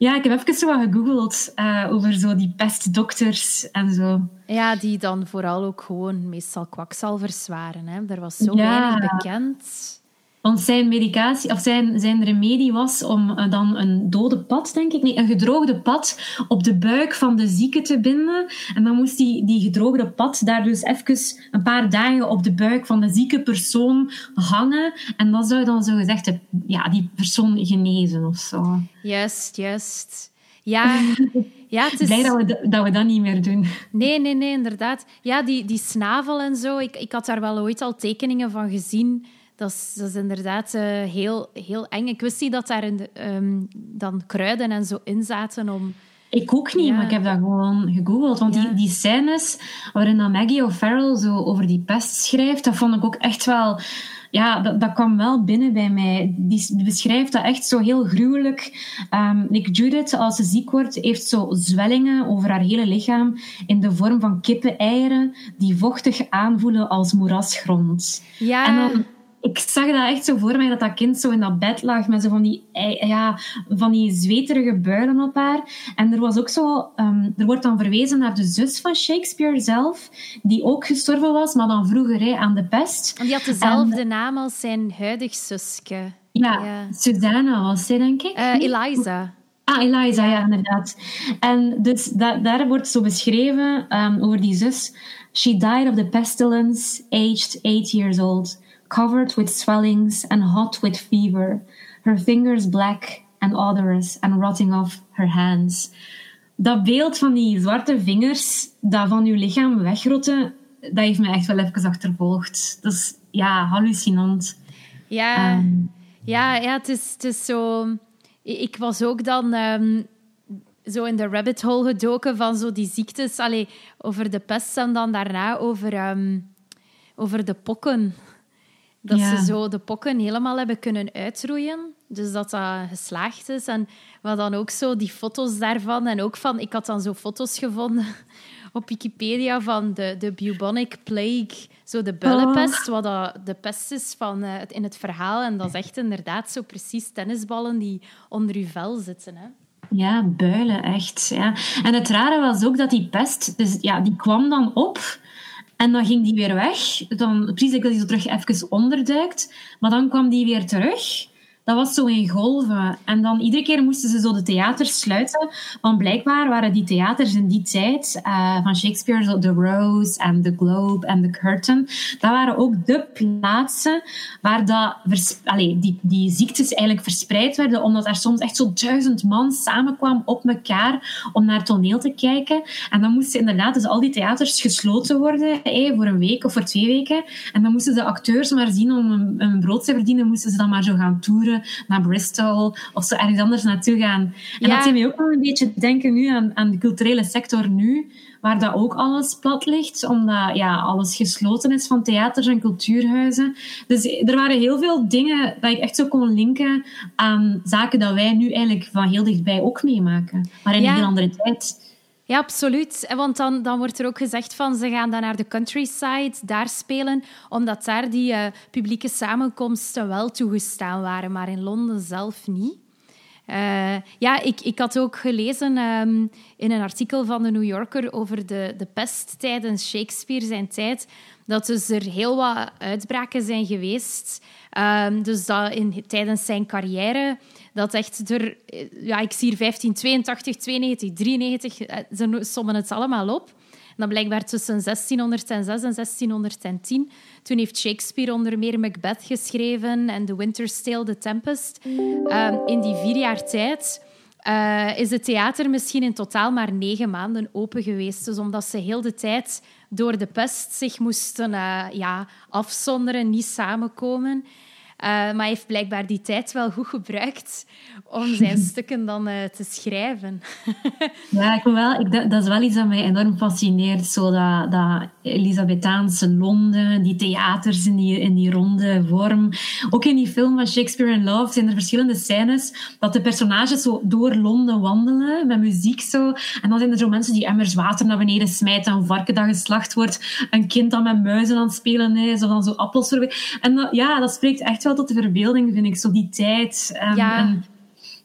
Ja, ik heb even zo wat gegoogeld uh, over zo die pestdokters en zo. Ja, die dan vooral ook gewoon meestal kwakzalvers waren. Hè. Er was zo weinig bekend. Want zijn medicatie, of zijn, zijn remedie was om uh, dan een dode pad, denk ik, nee, een gedroogde pad op de buik van de zieke te binden. En dan moest die, die gedroogde pad daar dus even een paar dagen op de buik van de zieke persoon hangen. En dat zou dan zo gezegd ja, die persoon genezen of zo. Juist, juist. Ja, ja het is... Blij dat we, dat we dat niet meer doen. Nee, nee, nee, inderdaad. Ja, die, die snavel en zo. Ik, ik had daar wel ooit al tekeningen van gezien dat is, dat is inderdaad uh, heel, heel eng. Ik wist niet dat daar in de, um, dan kruiden en zo in zaten om... Ik ook niet, ja. maar ik heb dat gewoon gegoogeld. Want ja. die, die scènes waarin dan Maggie O'Farrell zo over die pest schrijft, dat vond ik ook echt wel ja, dat, dat kwam wel binnen bij mij. Die, beschrijft dat echt zo heel gruwelijk. Um, like Judith, als ze ziek wordt, heeft zo zwellingen over haar hele lichaam in de vorm van kippeneieren die vochtig aanvoelen als moerasgrond. Ja. En dan ik zag dat echt zo voor mij, dat dat kind zo in dat bed lag met zo van die, ja, van die zweterige builen op haar. En er was ook zo... Um, er wordt dan verwezen naar de zus van Shakespeare zelf, die ook gestorven was, maar dan vroeger hè, aan de pest. En die had dezelfde naam als zijn huidig zusje. Ja, ja. Susanna was zij, denk ik. Uh, Eliza. Ah, Eliza, ja, inderdaad. En dus daar wordt zo beschreven um, over die zus. She died of the pestilence, aged eight years old covered with swellings and hot with fever, her fingers black and odorous and rotting off her hands. Dat beeld van die zwarte vingers dat van uw lichaam wegrotten, dat heeft me echt wel even achtervolgd. Dat is ja, hallucinant. Ja, um, ja, ja het, is, het is zo... Ik was ook dan um, zo in de rabbit hole gedoken van zo die ziektes. Allee, over de pest en dan daarna over, um, over de pokken. Dat ze zo de pokken helemaal hebben kunnen uitroeien. Dus dat dat geslaagd is. En we dan ook zo die foto's daarvan. En ook van... Ik had dan zo foto's gevonden op Wikipedia van de, de bubonic plague. Zo de bullenpest, oh. wat dat de pest is van, uh, in het verhaal. En dat is echt inderdaad zo precies tennisballen die onder uw vel zitten. Hè. Ja, builen, echt. Ja. En het rare was ook dat die pest... Dus, ja, die kwam dan op... En dan ging die weer weg. Dan, precies dat hij zo terug even onderduikt. Maar dan kwam die weer terug dat was zo in golven. En dan iedere keer moesten ze zo de theaters sluiten. Want blijkbaar waren die theaters in die tijd uh, van Shakespeare, The Rose en The Globe en The Curtain, dat waren ook de plaatsen waar dat Allee, die, die ziektes eigenlijk verspreid werden, omdat er soms echt zo duizend man samenkwam op elkaar om naar toneel te kijken. En dan moesten inderdaad dus al die theaters gesloten worden, hey, voor een week of voor twee weken. En dan moesten de acteurs maar zien om een, een brood te verdienen, moesten ze dan maar zo gaan toeren naar Bristol of zo ergens anders naartoe gaan. En dat deed mij ook wel een beetje denken nu aan, aan de culturele sector nu, waar dat ook alles plat ligt, omdat ja, alles gesloten is van theaters en cultuurhuizen. Dus er waren heel veel dingen dat ik echt zo kon linken aan zaken dat wij nu eigenlijk van heel dichtbij ook meemaken, maar in een heel andere tijd. Ja, absoluut. Want dan, dan wordt er ook gezegd van ze gaan dan naar de countryside, daar spelen, omdat daar die uh, publieke samenkomsten wel toegestaan waren, maar in Londen zelf niet. Uh, ja, ik, ik had ook gelezen um, in een artikel van de New Yorker over de, de pest tijdens Shakespeare zijn tijd, dat dus er heel wat uitbraken zijn geweest. Um, dus dat in, tijdens zijn carrière dat echt er... Ja, ik zie hier 1582, 92, 93. Ze sommen het allemaal op. En dan blijkbaar tussen 1606 en 1610. Toen heeft Shakespeare onder meer Macbeth geschreven en The Winter's Tale, The Tempest. Ehm, in die vier jaar tijd... Uh, is het theater misschien in totaal maar negen maanden open geweest. Dus omdat ze heel de tijd door de pest zich moesten uh, ja, afzonderen, niet samenkomen. Uh, maar hij heeft blijkbaar die tijd wel goed gebruikt om zijn stukken dan uh, te schrijven. ja, ik wel, ik, dat is wel iets dat mij enorm fascineert. Zo dat, dat Elisabethaanse Londen, die theaters in die, in die ronde vorm. Ook in die film van Shakespeare in Love zijn er verschillende scènes dat de personages zo door Londen wandelen met muziek zo. En dan zijn er zo mensen die emmers water naar beneden smijten, een varken dat geslacht wordt, een kind dat met muizen aan het spelen is, of dan zo appels. En ja, dat spreekt echt wel tot de verbeelding, vind ik. Zo die tijd. Um, ja. en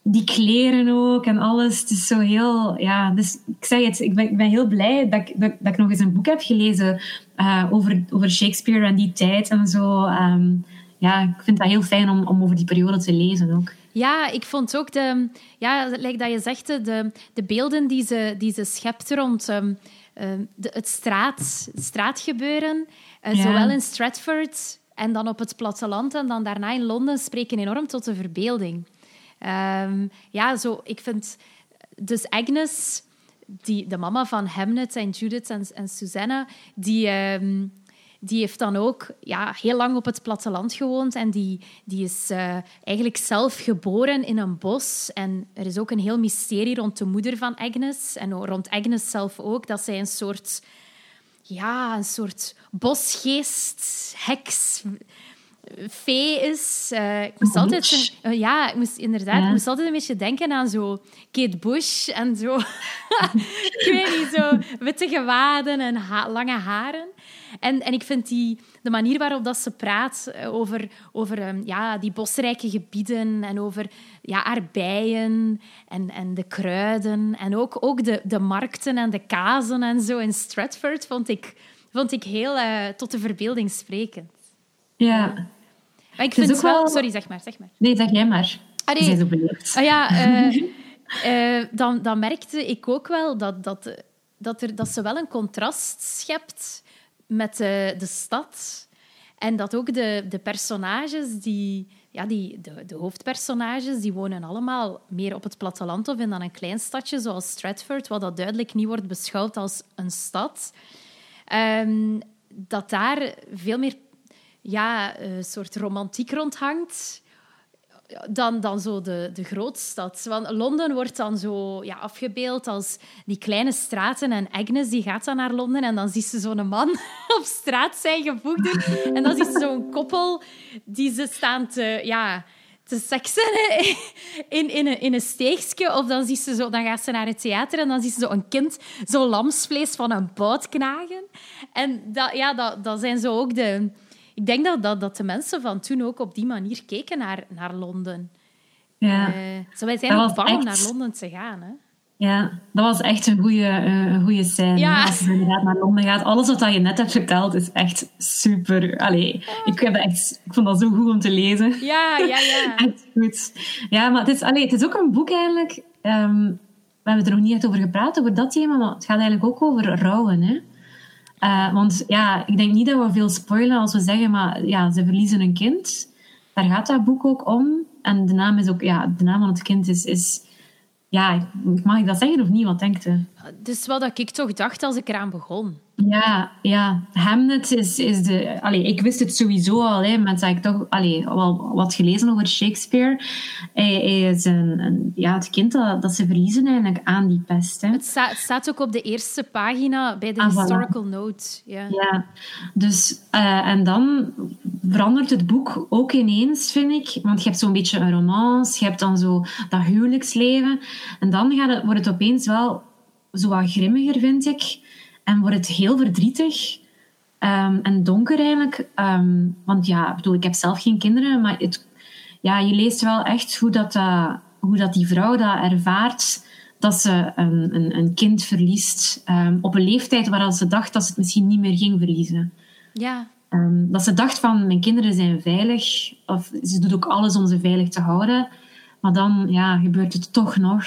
die kleren ook en alles. Het is zo heel... Ja, dus ik zeg het, ik ben, ik ben heel blij dat ik, dat, dat, ik nog eens een boek heb gelezen uh, over, over Shakespeare en die tijd en zo. Um, ja, ik vind dat heel fijn om, om over die periode te lezen ook. Ja, ik vond ook de... Ja, lijkt dat je zegt, de, de beelden die ze, die ze schept rond... Um, de, het straat, straatgebeuren, uh, ja. zowel in Stratford en dan op het platteland en dan daarna in Londen spreken enorm tot de verbeelding. Um, ja, zo, ik vind... Dus Agnes, die, de mama van Hamnet en Judith en, Susanna, die... Um, die heeft dan ook ja, heel lang op het platteland gewoond en die, die is uh, eigenlijk zelf geboren in een bos. En er is ook een heel mysterie rond de moeder van Agnes en rond Agnes zelf ook, dat zij een soort ja, een soort bosgeest, heks, fee is. Uh, ik moest altijd... Uh, ja, ik moest inderdaad... Ik moest altijd een beetje denken aan zo Kate Bush en zo... ik weet niet, zo witte gewaden en lange haren. En, en ik vind die, de manier waarop dat ze praat eh, over, over um, ja, die bosrijke gebieden en over ja, en, en de kruiden en ook, ook de, de markten en de kazen en zo in Stratford vond ik, vond ik heel uh, tot de verbeelding sprekend. Ja. Maar ik vind het wel... Sorry, zeg maar, zeg maar. Nee, zeg jij maar. Ah, nee. zo beleefd. Ah, ja, uh, dan, dan merkte ik ook wel dat, dat, dat, er, dat ze wel een contrast schept met de, de stad. En dat ook de, de personages, die, ja, die, de, de hoofdpersonages, die wonen allemaal meer op het platteland of in dan een klein stadje zoals Stratford, wat dat duidelijk niet wordt beschouwd als een stad. Um, dat daar veel meer ja, een soort romantiek rondhangt dan, dan zo de, de grootstad. Want Londen wordt dan zo ja, afgebeeld als die kleine straten. En Agnes die gaat dan naar Londen en dan ziet ze zo'n man op straat zijn gevoegd. En dan ziet ze zo'n koppel die ze staan te... Ja, te seksen in, in, een, in een steegje. Of dan, ziet ze zo, dan gaat ze naar het theater en dan ziet ze zo een kind zo lamsvlees van een bout knagen. En dat, ja, dat, dat zijn zo ook de ik denk dat, dat, dat de mensen van toen ook op die manier keken naar, naar Londen. Ja. Uh, wij zijn ook bang om naar Londen te gaan. Hè? Ja, dat was echt een goede, uh, een goede scène. Ja. Als je inderdaad naar Londen gaat. Alles wat je net hebt verteld is echt super. Allee, ik, heb echt, ik vond dat zo goed om te lezen. Ja, ja, ja. echt goed. Ja, maar het is, allee, het is ook een boek eigenlijk... Um, we hebben er nog niet echt over gepraat, over dat thema, maar het gaat eigenlijk ook over rouwen. Hè? Uh, want ja, ik denk niet dat we veel spoilen als we zeggen, maar ja, ze verliezen een kind. Daar gaat dat boek ook om. En de naam is ook, ja, de naam van het kind is, is ja, mag ik dat zeggen of niet? Wat denkt u? Dus wat ik toch dacht als ik eraan begon. Ja, ja. Hamlet is, is de... Allee, ik wist het sowieso al, hè, met dat ik toch allee, wel wat gelezen over Shakespeare. Hij, is een, een, ja, het kind dat, dat ze verliezen eigenlijk aan die pest. Hè. Het, staat ook op de eerste pagina bij de ah, historical note. Ja, ja. dus... Uh, en dan verandert het boek ook ineens, vind ik. Want je hebt zo'n beetje een romance, je hebt dan zo dat huwelijksleven. En dan gaat het, wordt het opeens wel zo wat grimmiger, vind ik. En wordt het heel verdrietig um, en donker eigenlijk. Um, want ja, ik bedoel, ik heb zelf geen kinderen, maar het, ja, je leest wel echt hoe dat, uh, hoe dat die vrouw dat ervaart dat ze een, een, een kind verliest um, op een leeftijd waar ze dacht dat ze het misschien niet meer ging verliezen. Ja. dat ze dacht van, mijn kinderen zijn veilig. Of ze doet ook alles om ze veilig te houden. Maar dan ja, gebeurt het toch nog.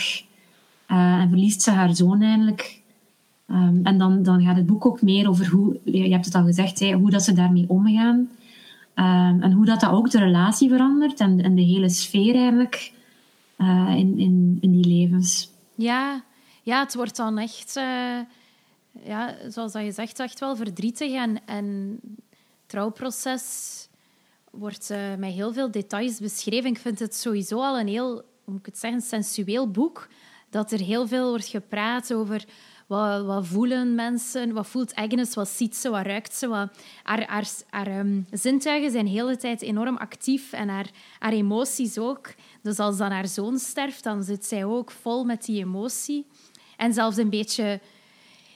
Uh, en verliest ze haar zoon eindelijk. Um, en dan, dan gaat het boek ook meer over hoe, je hebt het al gezegd, hè, hoe dat ze daarmee omgaan. Um, en hoe dat, dat ook de relatie verandert en, en de hele sfeer eigenlijk uh, in, in, in die levens. Ja, ja het wordt dan echt, uh, ja, zoals dat je zegt, echt wel verdrietig. En, en trouwproces wordt met heel veel details beschreven. Ik vind het sowieso al een heel, hoe moet ik het zeggen, sensueel boek. Dat er heel veel wordt gepraat over wat, wat, voelen mensen, wat voelt Agnes, wat ziet ze, wat ruikt ze. Wat, haar um, zintuigen zijn de hele tijd enorm actief en haar, emoties ook. Dus als dan haar zoon sterft, dan zit zij ook vol met die emotie. En zelfs een beetje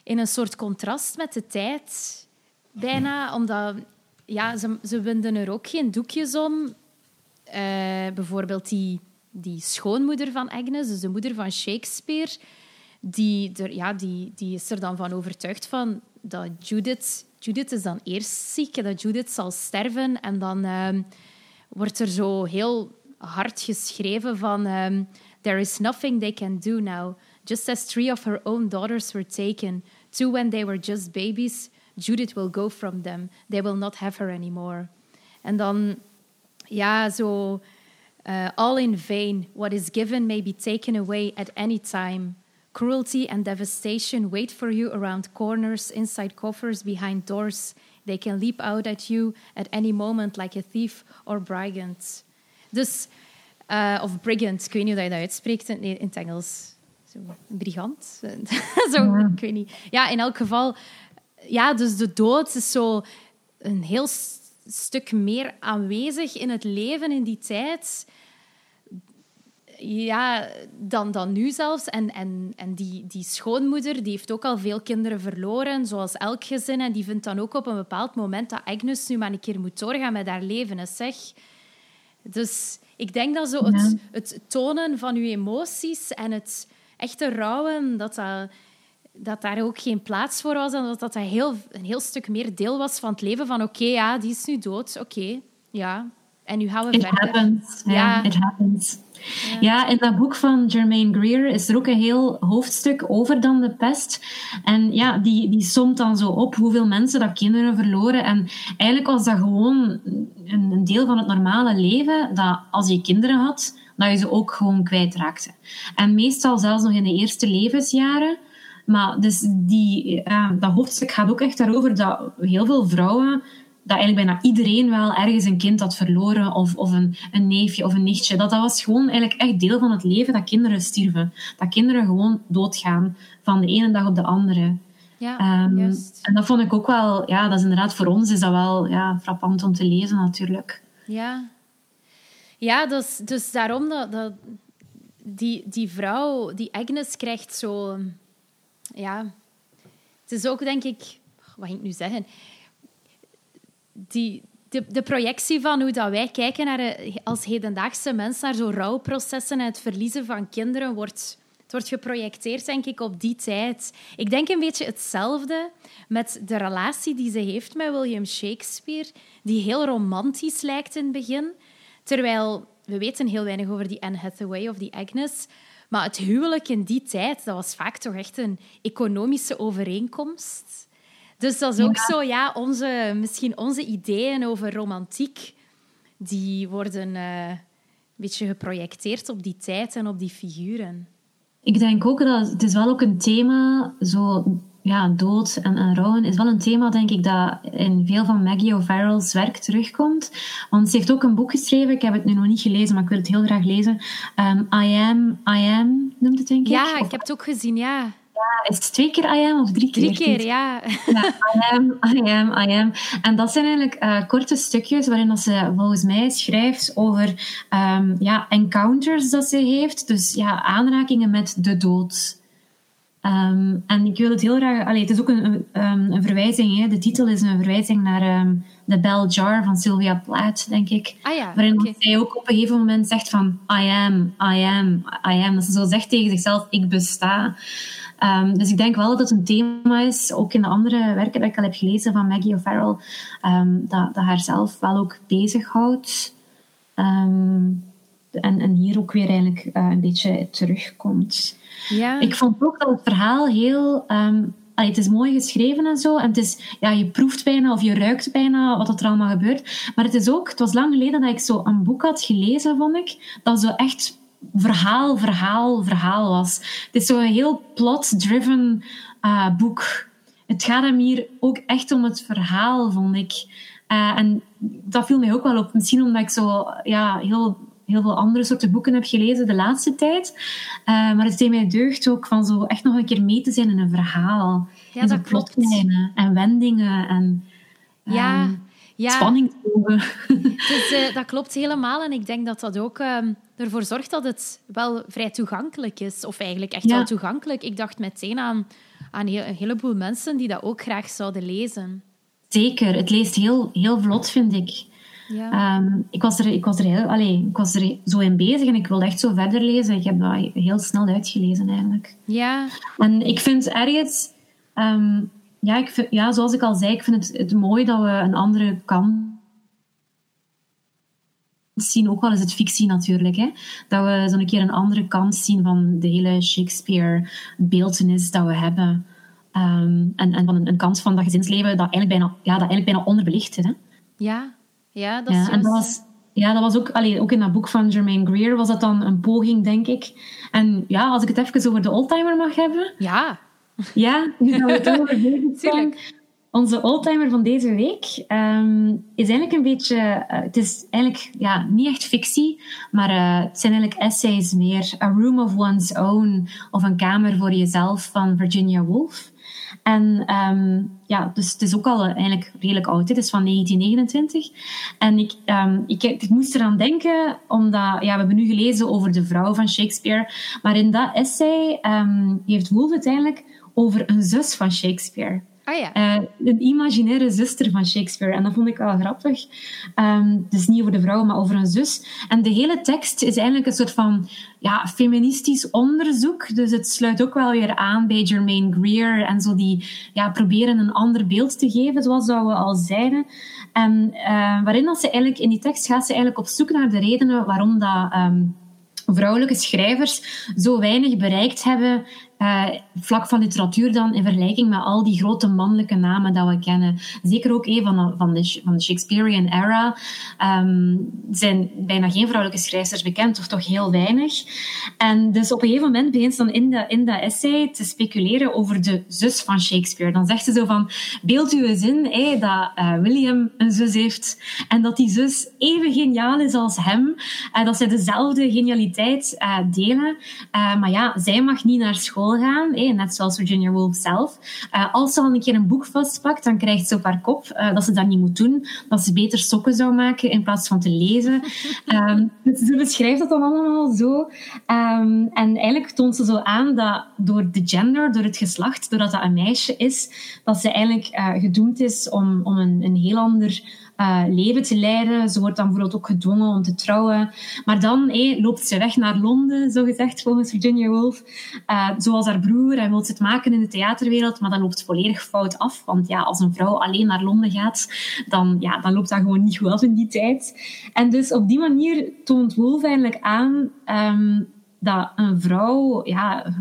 in een soort contrast met de tijd, bijna. Omdat ja, ze, ze winden er ook geen doekjes om. Uh, bijvoorbeeld die, die schoonmoeder van Agnes, dus de moeder van Shakespeare die, er, ja, die, die is er dan van overtuigd van dat Judith... Judith is dan eerst ziek, dat Judith zal sterven. En dan um, wordt er zo heel hard geschreven van... Um, There is nothing they can do now. Just as three of her own daughters were taken, two when they were just babies, Judith will go from them. They will not have her anymore. En dan, ja, zo... Uh, all in vain. What is given may be taken away at any time. Cruelty and devastation wait for you around corners, inside coffers, behind doors. They can leap out at you at any moment like a thief or brigand. Dus, uh, of brigand, ik weet niet hoe je dat uitspreekt in, in het Engels. Zo, brigand? zo, ja. Ik weet niet. Ja, in elk geval. Ja, dus de dood is zo een heel stuk meer aanwezig in het leven in die tijd. Ja, dan, dan nu zelfs. En, en, en die, die schoonmoeder die heeft ook al veel kinderen verloren, zoals elk gezin. En die vindt dan ook op een bepaald moment dat Agnes nu maar een keer moet doorgaan met haar leven. En zeg. Dus ik denk dat zo het, het tonen van je emoties en het echte rouwen, dat, dat, dat daar ook geen plaats voor was. En dat dat heel, een heel stuk meer deel was van het leven. Van oké, ja, die is nu dood. Oké, ja. En nu gaan we it verder. Happens. Ja, it happens. Ja. in dat boek van Germaine Greer is er ook een heel hoofdstuk over dan de pest. En ja, die, die somt dan zo op hoeveel mensen dat kinderen verloren. En eigenlijk was dat gewoon een, een deel van het normale leven, dat als je kinderen had, dat je ze ook gewoon kwijtraakte. En meestal zelfs nog in de eerste levensjaren. Maar dus die, ja, dat hoofdstuk gaat ook echt daarover dat heel veel vrouwen dat eigenlijk bijna iedereen wel ergens een kind had verloren, of, of een, een neefje of een nichtje. Dat, dat was gewoon eigenlijk echt deel van het leven, dat kinderen stierven. Dat kinderen gewoon doodgaan van de ene dag op de andere. Ja, um, En dat vond ik ook wel, ja, dat is inderdaad voor ons is dat wel ja, frappant om te lezen natuurlijk. Ja, ja dus, dus daarom dat, dat die, die vrouw, die Agnes, krijgt zo... Ja, het is ook denk ik... Wat ging ik nu zeggen? die, de, projectie van hoe dat wij kijken naar, eh, als hedendaagse mensen naar zo'n rouwprocessen en het verliezen van kinderen wordt, het wordt geprojecteerd, denk ik, op die tijd. Ik denk een beetje hetzelfde met de relatie die ze heeft met William Shakespeare, die heel romantisch lijkt in het begin, terwijl we weten heel weinig over die Anne Hathaway of die Agnes. Maar het huwelijk in die tijd, dat was vaak toch echt een economische overeenkomst. Dus dat is ook zo, ja, onze, misschien onze ideeën over romantiek, die worden uh, een beetje geprojecteerd op die tijd en op die figuren. Ik denk ook dat het is wel ook een thema, zo ja, dood en, en rouwen is wel een thema, denk ik, dat in veel van Maggie O'Farrell's werk terugkomt. Want ze heeft ook een boek geschreven, ik heb het nu nog niet gelezen, maar ik wil het heel graag lezen. Um, I Am, I Am, noemt het denk ik? Ja, ik heb het ook gezien, ja. Ja, is het twee keer I am of drie keer? Drie keer, ja. ja. I am, I am, I am. En dat zijn eigenlijk uh, korte stukjes waarin dat ze volgens mij schrijft over um, ja, encounters dat ze heeft. Dus ja, aanrakingen met de dood. Um, en ik wil het heel graag... Allee, het is ook een, een, ehm, een verwijzing. Hè. De titel is een verwijzing naar um, The Bell Jar van Sylvia Plath, denk ik. Ah ja, waarin okay. zij ook op een gegeven moment zegt van... I am, I am, I am. Dat ze zo zegt tegen zichzelf, ik besta. Um, dus ik denk wel dat het een thema is, ook in de andere werken dat ik al heb gelezen van Maggie O'Farrell, dat, dat haar zelf wel ook bezighoudt. Um, en, en hier ook weer eigenlijk uh, een beetje terugkomt. Ja. Ik vond ook dat het verhaal heel... Allee, het is mooi geschreven en zo. En het is, ja, je proeft bijna of je ruikt bijna wat er allemaal gebeurt. Maar het is ook... Het was lang geleden dat ik zo een boek had gelezen, vond ik. Dat zo echt verhaal, verhaal, verhaal was. Het is zo'n heel plot-driven uh, boek. Het gaat hem hier ook echt om het verhaal, vond ik. Uh, en dat viel mij ook wel op. Misschien omdat ik zo ja, heel, heel veel andere soorten boeken heb gelezen de laatste tijd. Uh, maar het deed mij deugd ook van zo echt nog een keer mee te zijn in een verhaal. Ja, in dat klopt. en wendingen en... Ja, um, ja. Spanning dus, uh, dat klopt helemaal. En ik denk dat dat ook um, ervoor zorgt dat het wel vrij toegankelijk is. Of eigenlijk echt Ja. wel toegankelijk. Ik dacht meteen aan, aan heel- een heleboel mensen die dat ook graag zouden lezen. Zeker, het leest heel, heel vlot, vind ik. Ja. Ehm, ik, was er, ik, was er heel, allee, ik was er zo in bezig en ik wilde echt zo verder lezen. Ik heb dat heel snel uitgelezen eigenlijk. ja, En ik vind ergens, ehm, ja, ik vind, ja, zoals ik al zei, ik vind het, het mooi dat we een andere kant zien, ook al is het fictie natuurlijk, hè, dat we zo'n keer een andere kant zien van de hele Shakespeare-beeltenis dat we hebben. Ehm, en, en van een, een kant van dat gezinsleven dat eigenlijk bijna, ja, dat eigenlijk bijna onderbelicht is. Hè. ja, ja, dat is Ja, en dat was, ja, dat was ook, allee, ook in dat boek van Germaine Greer was dat dan een poging, denk ik. En ja, als ik het even over de oldtimer mag hebben. Ja, Ja, nu dat we het over bezig onze oldtimer van deze week ehm, is eigenlijk een beetje... eh, het is eigenlijk ja, niet echt fictie, maar eh, het zijn eigenlijk essays meer. A Room of One's Own of Een Kamer voor Jezelf van Virginia Woolf. En ehm, ja, dus het is ook al eh, eigenlijk redelijk oud. Het is van 1929. En ik, ehm, ik, ik moest eraan denken, omdat ja, we hebben nu gelezen over de vrouw van Shakespeare. Maar in dat essay ehm, heeft Woolf uiteindelijk over een zus van Shakespeare. Ah ja. Eh, een imaginaire zuster van Shakespeare. En dat vond ik wel grappig. Ehm, dus niet over de vrouw, maar over een zus. En de hele tekst is eigenlijk een soort van ja, feministisch onderzoek. Dus het sluit ook wel weer aan bij Germaine Greer. En zo die ja, proberen een ander beeld te geven, zoals dat we al zeiden. En eh, waarin dat ze eigenlijk, in die tekst gaat ze eigenlijk op zoek naar de redenen waarom dat... ehm, vrouwelijke schrijvers zo weinig bereikt hebben, eh, vlak van literatuur dan, in vergelijking met al die grote mannelijke namen dat we kennen. Zeker ook een van, de, van, de, van de Shakespearean era ehm, zijn bijna geen vrouwelijke schrijvers bekend, of toch heel weinig. En dus op een gegeven moment begint ze dan in, de, in dat essay te speculeren over de zus van Shakespeare. Dan zegt ze zo van, beeld u eens in dat eh, William een zus heeft en dat die zus even geniaal is als hem, en dat zij dezelfde genialiteit eh, delen. Eh, maar ja, zij mag niet naar school gaan, net zoals Virginia Woolf zelf. Eh, als ze al een keer een boek vastpakt, dan krijgt ze op haar kop eh, dat ze dat niet moet doen, dat ze beter sokken zou maken in plaats van te lezen. Ehm, dus ze beschrijft dat dan allemaal zo. Ehm, en eigenlijk toont ze zo aan dat door de gender, door het geslacht, doordat dat een meisje is, dat ze eigenlijk eh, gedoemd is om, om een, een heel ander eh, leven te leiden. Ze wordt dan bijvoorbeeld ook gedwongen om te trouwen. Maar dan loopt ze weg naar Londen, zo gezegd, volgens Virginia Woolf. Eh, zoals haar broer en wil ze het maken in de theaterwereld, maar dat loopt volledig fout af. Want ja, als een vrouw alleen naar Londen gaat, dan, ja, dan loopt dat gewoon niet goed af in die tijd. En dus op die manier toont Woolf eigenlijk aan ehm, dat een vrouw... Ja,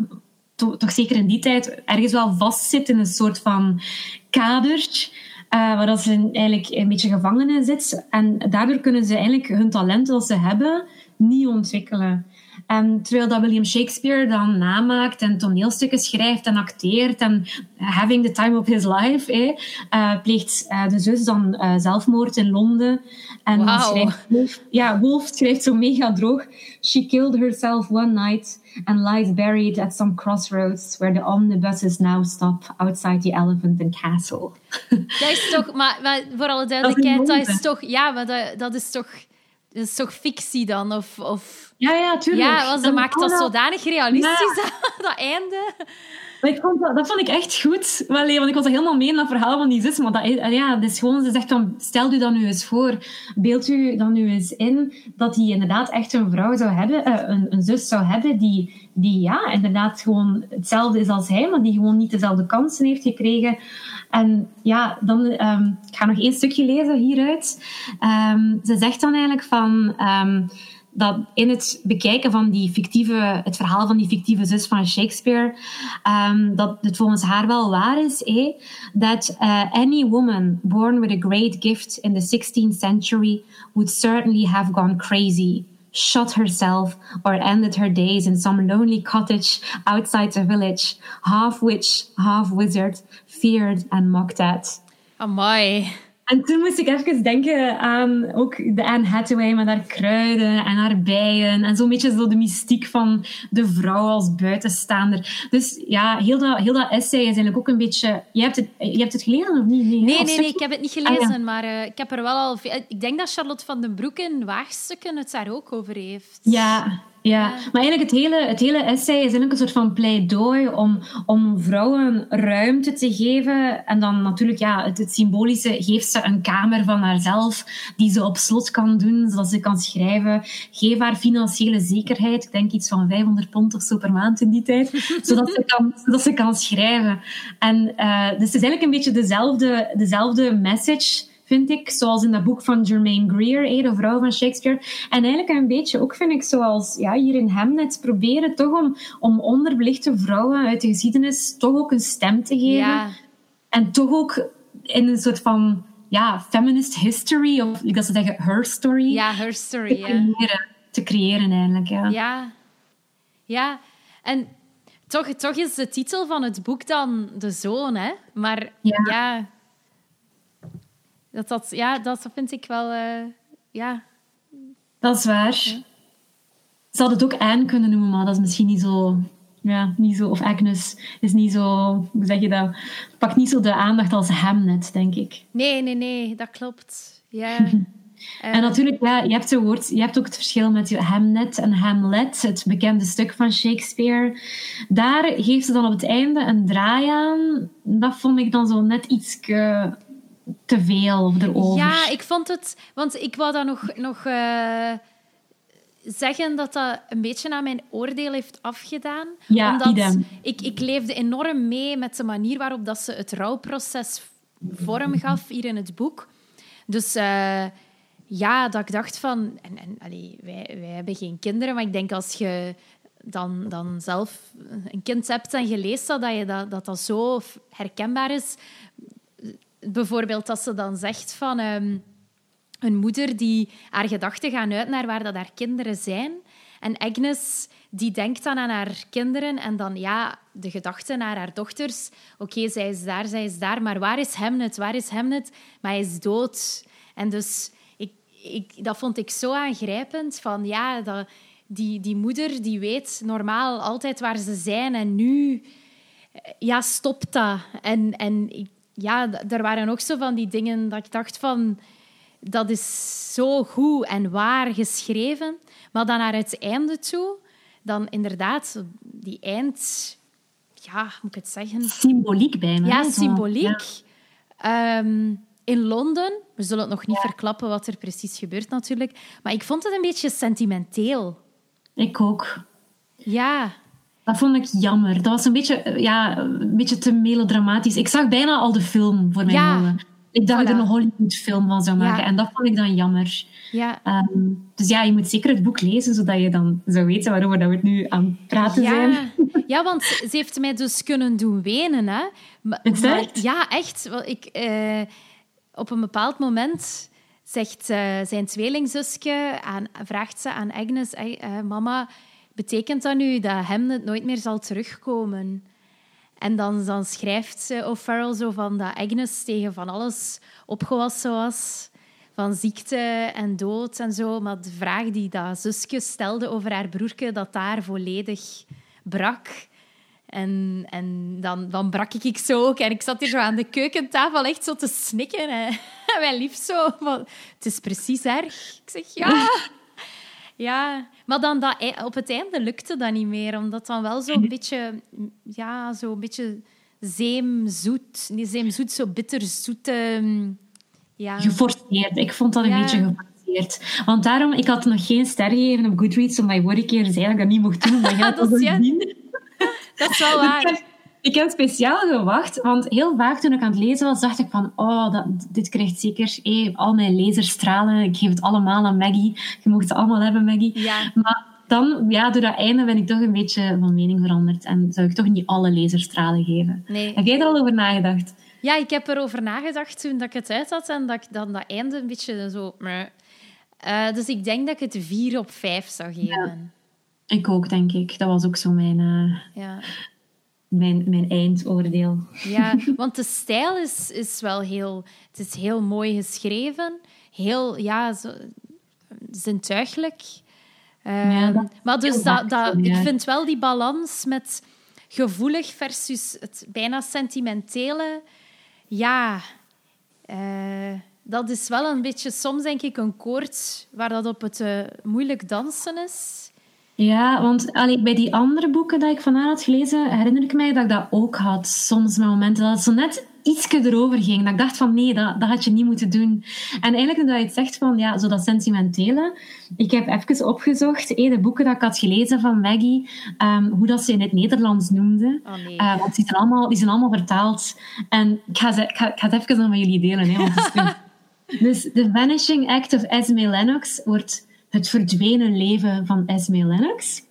to- toch zeker in die tijd ergens wel vastzit in een soort van kader eh, waar dat ze eigenlijk een beetje gevangen in zit. En daardoor kunnen ze eigenlijk hun talent dat ze hebben niet ontwikkelen. En terwijl dat William Shakespeare dan namaakt en toneelstukken schrijft en acteert en having the time of his life, eh, eh, pleegt eh, de zus dan eh, zelfmoord in Londen. En schrijft Wolf, ja, Wolf schrijft zo mega droog. She killed herself one night and lies buried at some crossroads where the omnibuses now stop outside the Elephant and Castle. Dat is toch, maar, maar voor alle duidelijkheid, dat, is toch, ja, maar dat, dat is toch, dat is toch fictie dan? Of, of... Ja, ja, tuurlijk. Ja, ze maakt dat zodanig realistisch, dat, dat einde. Ik vond dat, vond ik echt goed. Want ik was er helemaal mee in dat verhaal van die zus. Maar dat, is- ja, dat is gewoon, ze zegt dan, stel u dan nu eens voor, beeld u dan nu eens in, dat hij inderdaad echt een vrouw zou hebben, eh, een, een zus zou hebben, die, die ja, inderdaad gewoon hetzelfde is als hij, maar die gewoon niet dezelfde kansen heeft gekregen. En ja, dan, ehm, ik ga nog één stukje lezen hieruit. Ehm, ze zegt dan eigenlijk van... ehm, dat in het bekijken van die fictieve, het verhaal van die fictieve zus van Shakespeare, um, dat het volgens haar wel waar is, eh, uh, any woman born with a great gift in the 16th century would certainly have gone crazy, shot herself, or ended her days in some lonely cottage outside the village, half witch, half wizard, feared and mocked at. Amai. En toen moest ik even denken aan ook de Anne Hathaway met haar kruiden en haar bijen. En zo'n beetje zo de mystiek van de vrouw als buitenstaander. Dus ja, heel dat, heel dat essay is eigenlijk ook een beetje... Je hebt het, je hebt het gelezen of niet? Nee, Nee, nee, ik heb het niet Ah, ja. gelezen, maar eh, ik heb er wel al... veel- Ik denk dat Charlotte van den Broek in Waagstukken het daar ook over heeft. Ja, ja, maar eigenlijk het hele, het hele essay is eigenlijk een soort van pleidooi om, om vrouwen ruimte te geven. En dan natuurlijk, ja, het, het symbolische geeft ze een kamer van haarzelf die ze op slot kan doen, zodat ze kan schrijven. Geef haar financiële zekerheid. Ik denk iets van 500 pond of zo per maand in die tijd, zodat ze kan, zodat ze kan schrijven. En eh, dus het is eigenlijk een beetje dezelfde, dezelfde message vind ik. Zoals in dat boek van Germaine Greer, eh, de vrouw van Shakespeare. En eigenlijk een beetje ook, vind ik, zoals ja, hier in Hamlet, proberen toch om, om onderbelichte vrouwen uit de geschiedenis toch ook een stem te geven. Ja, En toch ook in een soort van ja, feminist history, of ik dat ze zeggen, her story, ja her te, story. Ja. creëren, te creëren eigenlijk. Ja. Ja. Ja. En toch, toch is de titel van het boek dan De Zoon, hè? Maar Ja. ja, Dat, dat, ja, dat vind ik wel... eh, ja. Dat is waar. Ze hadden het ook Anne kunnen noemen, maar dat is misschien niet zo... Ja, niet zo... Of Agnes is niet zo... Hoe zeg je dat? Pakt niet zo de aandacht als Hamnet, denk ik. Nee, nee, nee, dat klopt. Ja. Eh, En natuurlijk, ja, je hebt, zo woord, je hebt ook het verschil met Hamnet en Hamlet, het bekende stuk van Shakespeare. Daar geeft ze dan op het einde een draai aan. Dat vond ik dan zo net iets te veel of erover. Ja, ik vond het... Want ik wou dat nog, nog eh, zeggen dat dat een beetje naar mijn oordeel heeft afgedaan. Ja, omdat idem. ik, ik leefde enorm mee met de manier waarop dat ze het rouwproces vorm gaf hier in het boek. Dus eh, ja, dat ik dacht van... En, en, allee, wij, wij hebben geen kinderen, maar ik denk als je dan, dan zelf een kind hebt en je leest dat, dat je dat, dat, dat zo herkenbaar is. Bijvoorbeeld als ze dan zegt van... ehm, een moeder die haar gedachten gaan uit naar waar dat haar kinderen zijn. En Agnes die denkt dan aan haar kinderen en dan ja, de gedachten naar haar dochters. Oké, zij is daar, zij is daar, maar waar is Hamnet? Waar is Hamnet? Maar hij is dood. En dus ik, ik, dat vond ik zo aangrijpend van ja, dat, die, die moeder die weet normaal altijd waar ze zijn en nu ja, stopt dat. En, en ik, ja, er waren ook zo van die dingen dat ik dacht van dat is zo goed en waar geschreven. Maar dan naar het einde toe, dan inderdaad, die eind... Ja, hoe moet ik het zeggen? Symboliek bijna. Ja, symboliek. Ja. Ehm, in Londen, we zullen het nog niet verklappen wat er precies gebeurt natuurlijk, maar ik vond het een beetje sentimenteel. Ik ook. Ja, Dat vond ik jammer. Dat was een beetje, eh, ja, een beetje te melodramatisch. Ik zag bijna al de film voor mijn Ja. ogen. Ik dacht dat Voilà. er een Hollywood-film van zou maken. Ja. En dat vond ik dan jammer. ja. Ehm, dus ja, je moet zeker het boek lezen, zodat je dan zou weten waarover dat we het nu aan het praten zijn. Ja, want ze heeft mij dus kunnen doen wenen. Hè. Maar, het ja, echt. Ik, eh, op een bepaald moment zegt eh, zijn tweelingzusje aan, vraagt ze aan Agnes... "Ag- eh, mama, betekent dat nu dat Hamlet nooit meer zal terugkomen? En dan, dan schrijft O'Farrell zo van dat Agnes tegen van alles opgewassen was. Van ziekte en dood en zo. Maar de vraag die dat zusje stelde over haar broertje, dat daar volledig brak. En, en dan, dan brak ik zo ook. En ik zat hier aan de keukentafel echt zo te snikken. En, mijn lief zo. Het is precies erg. Ik zeg, ja... Ja, maar dan dat, op het einde lukte dat niet meer, omdat dan wel zo'n beetje, ja, zo'n beetje zeemzoet, niet zeemzoet, zo bitterzoete, mm, ja. Geforceerd. Ik vond dat een Ja. beetje geforceerd. Want daarom, ik had nog geen ster gegeven op Goodreads, omdat je vorige keer zei dat ik dat niet mocht doen. Maar Dat dat is ja. Dat is wel ik, waar. Ik heb speciaal gewacht, want heel vaak toen ik aan het lezen was, dacht ik van, oh, dat, dit krijgt zeker eh, al mijn lezers stralen. Ik geef het allemaal aan Maggie. Je mocht het allemaal hebben, Maggie. Ja. Maar dan, ja, door dat einde ben ik toch een beetje van mening veranderd. En zou ik toch niet alle lezers stralen geven. Nee. Heb jij er al over nagedacht? Ja, ik heb erover nagedacht toen dat ik het uit had en dat ik dan dat einde een beetje zo... Eh, dus ik denk dat ik het vier op vijf zou geven. Ik ook, denk ik. Dat was ook zo mijn, eh, Ja. Mijn, mijn eindoordeel. Ja, want de stijl is, is wel heel... Het is heel mooi geschreven. Heel, ja, zo, zintuigelijk. Ehm, Ja, dat is maar dus dat, dat, ik vind wel die balans met gevoelig versus het bijna sentimentele... Ja, eh, dat is wel een beetje soms, denk ik, een koord waar dat op het eh, moeilijk dansen is. Ja, want allee, bij die andere boeken die ik van haar had gelezen, herinner ik mij dat ik dat ook had. Soms met momenten dat het zo net ietsje erover ging. Dat ik dacht van nee, dat, dat had je niet moeten doen. En eigenlijk dat je het zegt van ja, zo dat sentimentele. Ik heb even opgezocht, eh, de boeken dat ik had gelezen van Maggie, ehm, hoe dat ze in het Nederlands noemde. Oh nee. Eh, want die zijn, allemaal, die zijn allemaal vertaald. En ik ga, ze, ik ga, ik ga het even dan met jullie delen. Hè, want het is goed. Dus The Vanishing Act of Esme Lennox wordt het verdwenen leven van Esme Lennox.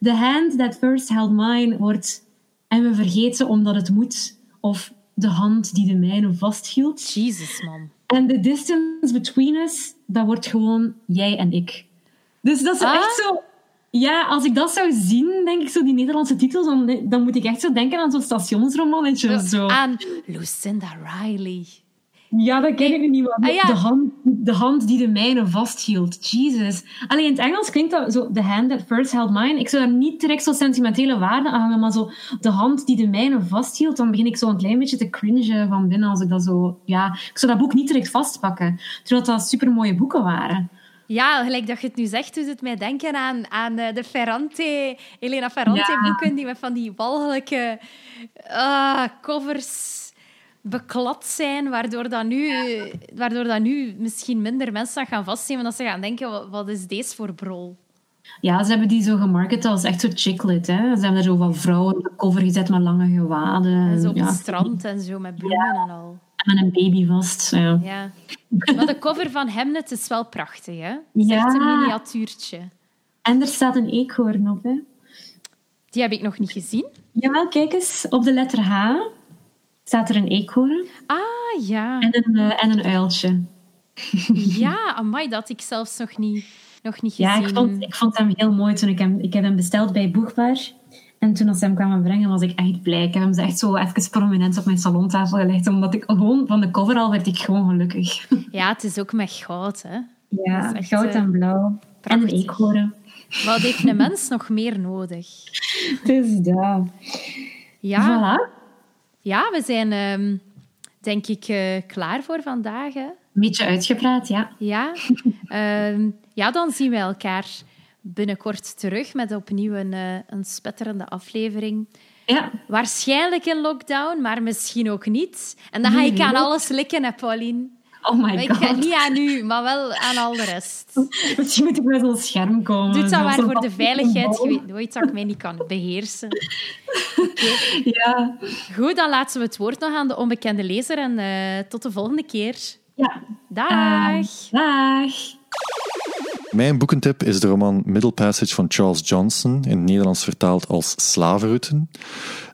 The Hand That First Held Mine wordt en we vergeten omdat het moet, of de hand die de mijne vasthield. Jesus, man. En The Distance Between Us, dat wordt gewoon jij en ik. Dus dat is Ah. echt zo... Ja, als ik dat zou zien, denk ik zo, die Nederlandse titels, dan, dan moet ik echt zo denken aan zo'n stationsromannetje of zo. Aan Lucinda Riley. Ja, dat ken ik nu niet. Ah, ja. de, hand, de hand die de mijne vasthield. Jesus. Alleen in het Engels klinkt dat zo... The hand that first held mine. Ik zou daar niet direct zo sentimentele waarde aan hangen, maar zo de hand die de mijne vasthield, dan begin ik zo een klein beetje te cringen van binnen als ik dat zo... Ja, ik zou dat boek niet direct vastpakken. Terwijl dat supermooie boeken waren. Ja, gelijk dat je het nu zegt, doet het mij denken aan, aan eh, de Ferrante, Elena Ferrante-boeken, die met van die walgelijke ah, covers beklad zijn, waardoor dat, nu, waardoor dat nu misschien minder mensen dat gaan vastnemen, dat ze gaan denken, wat, wat is deze voor brol? Ja, ze hebben die zo gemarket als echt zo chicklit. Hè? Ze hebben er zo van vrouwen op de cover gezet met lange gewaden. En zo op ja. het strand en zo, met bloemen en al. En met een baby vast. Ja. Ja. Maar de cover van Hemnet is wel prachtig, hè? Het is Ja. echt een miniatuurtje. En er staat een eekhoorn op. Hè? Die heb ik nog niet gezien. Jawel, kijk eens. Op de letter H staat er een eekhoorn Ah, ja. en een, eh, en een uiltje. Ja, amai, dat ik zelfs nog niet, nog niet gezien. Ja, ik vond, ik vond hem heel mooi toen ik hem... Ik heb hem besteld bij Boegbaar. En toen als ze hem kwamen brengen, was ik echt blij. Ik heb hem echt zo even prominent op mijn salontafel gelegd. Omdat ik gewoon... Van de cover al werd ik gewoon gelukkig. Ja, het is ook met goud, hè. Ja, is echt, goud eh, en blauw. En een eekhoorn. Wat heeft een mens nog meer nodig? Dus dat. Ja, Voilà. Ja we zijn ehm, denk ik eh, klaar voor vandaag. Hè? Een beetje uitgepraat, ja. Ja. Ehm, ja, dan zien we elkaar binnenkort terug met opnieuw een, eh, een spetterende aflevering. Ja, Waarschijnlijk in lockdown, maar misschien ook niet. En dan ga ik aan alles likken, hè, Pauline. Oh my ik god. niet aan u, maar wel aan al de rest. Misschien moet ik met zo'n scherm komen. Doe het dan Zo- maar voor de veiligheid. Je weet nooit dat ik mij niet kan beheersen. Ja. Goed, dan laten we het woord nog aan de onbekende lezer en eh, tot de volgende keer. Ja. Dag! Eh, dag. Mijn boekentip is de roman Middle Passage van Charles Johnson, in het Nederlands vertaald als Slavenrouten.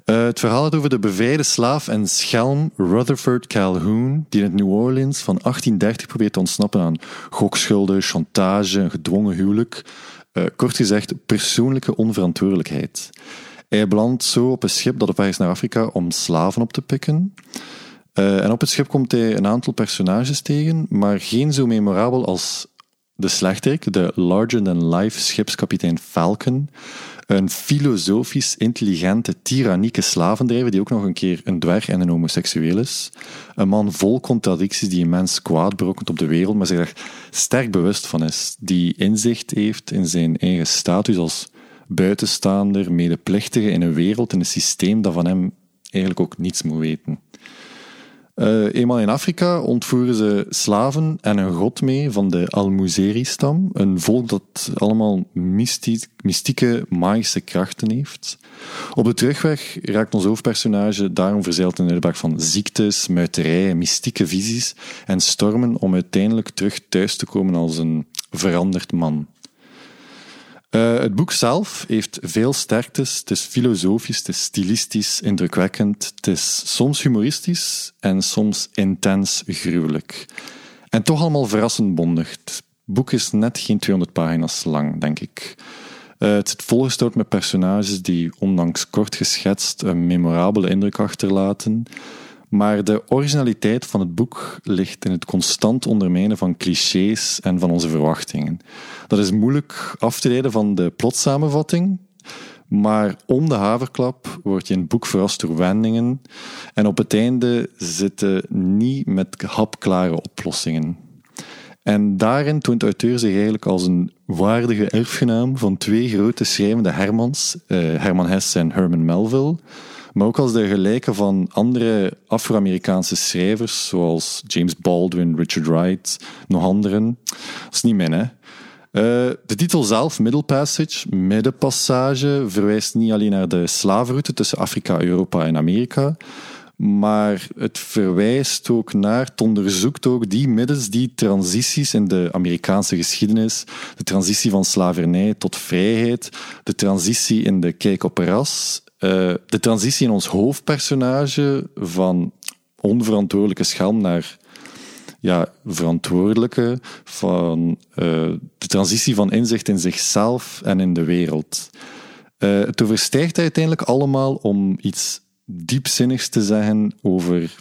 Eh, het verhaal gaat over de bevrijde slaaf en schelm Rutherford Calhoun, die in het New Orleans van 1830 probeert te ontsnappen aan gokschulden, chantage, een gedwongen huwelijk. Eh, kort gezegd, persoonlijke onverantwoordelijkheid. Hij belandt zo op een schip dat op weg is naar Afrika om slaven op te pikken. Eh, en op het schip komt hij een aantal personages tegen, maar geen zo memorabel als de slechterik, de larger-than-life schipskapitein Falcon. Een filosofisch, intelligente, tyrannieke slavendrijver die ook nog een keer een dwerg en een homoseksueel is. Een man vol contradicties die immens kwaad berokkent op de wereld, maar zich er sterk bewust van is. Die inzicht heeft in zijn eigen status als buitenstaander, medeplichtige in een wereld, in een systeem dat van hem eigenlijk ook niets moet weten. Eh, eenmaal in Afrika ontvoeren ze slaven en een god mee van de Almuzeri-stam. Een volk dat allemaal mystie- mystieke, magische krachten heeft. Op de terugweg raakt ons hoofdpersonage daarom verzeild in een uitbraak van ziektes, muiterij, mystieke visies en stormen om uiteindelijk terug thuis te komen als een veranderd man. Eh, het boek zelf heeft veel sterktes. Het is filosofisch, het is stilistisch, indrukwekkend. Het is soms humoristisch en soms intens gruwelijk. En toch allemaal verrassend bondig. Het boek is net geen 200 pagina's lang, denk ik. Eh, het zit volgestouwd met personages die, ondanks kort geschetst, een memorabele indruk achterlaten. Maar de originaliteit van het boek ligt in het constant ondermijnen van clichés en van onze verwachtingen. Dat is moeilijk af te leiden van de plotsamenvatting, maar om de haverklap word je in het boek verrast door wendingen en op het einde zitten niet met hapklare oplossingen. En daarin toont de auteur zich eigenlijk als een waardige erfgenaam van twee grote schrijvende Hermans, eh, Herman Hesse en Herman Melville, maar ook als de gelijke van andere Afro-Amerikaanse schrijvers, zoals James Baldwin, Richard Wright, nog anderen. Dat is niet min, hè. Eh, de titel zelf, Middle Passage, middenpassage, verwijst niet alleen naar de slavenroute tussen Afrika, Europa en Amerika, maar het verwijst ook naar, het onderzoekt ook die middens, die transities in de Amerikaanse geschiedenis, de transitie van slavernij tot vrijheid, de transitie in de kijk op ras, eh, de transitie in ons hoofdpersonage van onverantwoordelijke schelm naar ja, verantwoordelijke, van eh, de transitie van inzicht in zichzelf en in de wereld. Eh, het overstijgt uiteindelijk allemaal om iets diepzinnigs te zeggen over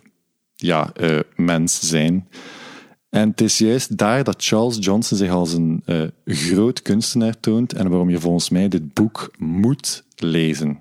ja, uh, mens zijn. En het is juist daar dat Charles Johnson zich als een uh, groot kunstenaar toont en waarom je volgens mij dit boek moet lezen.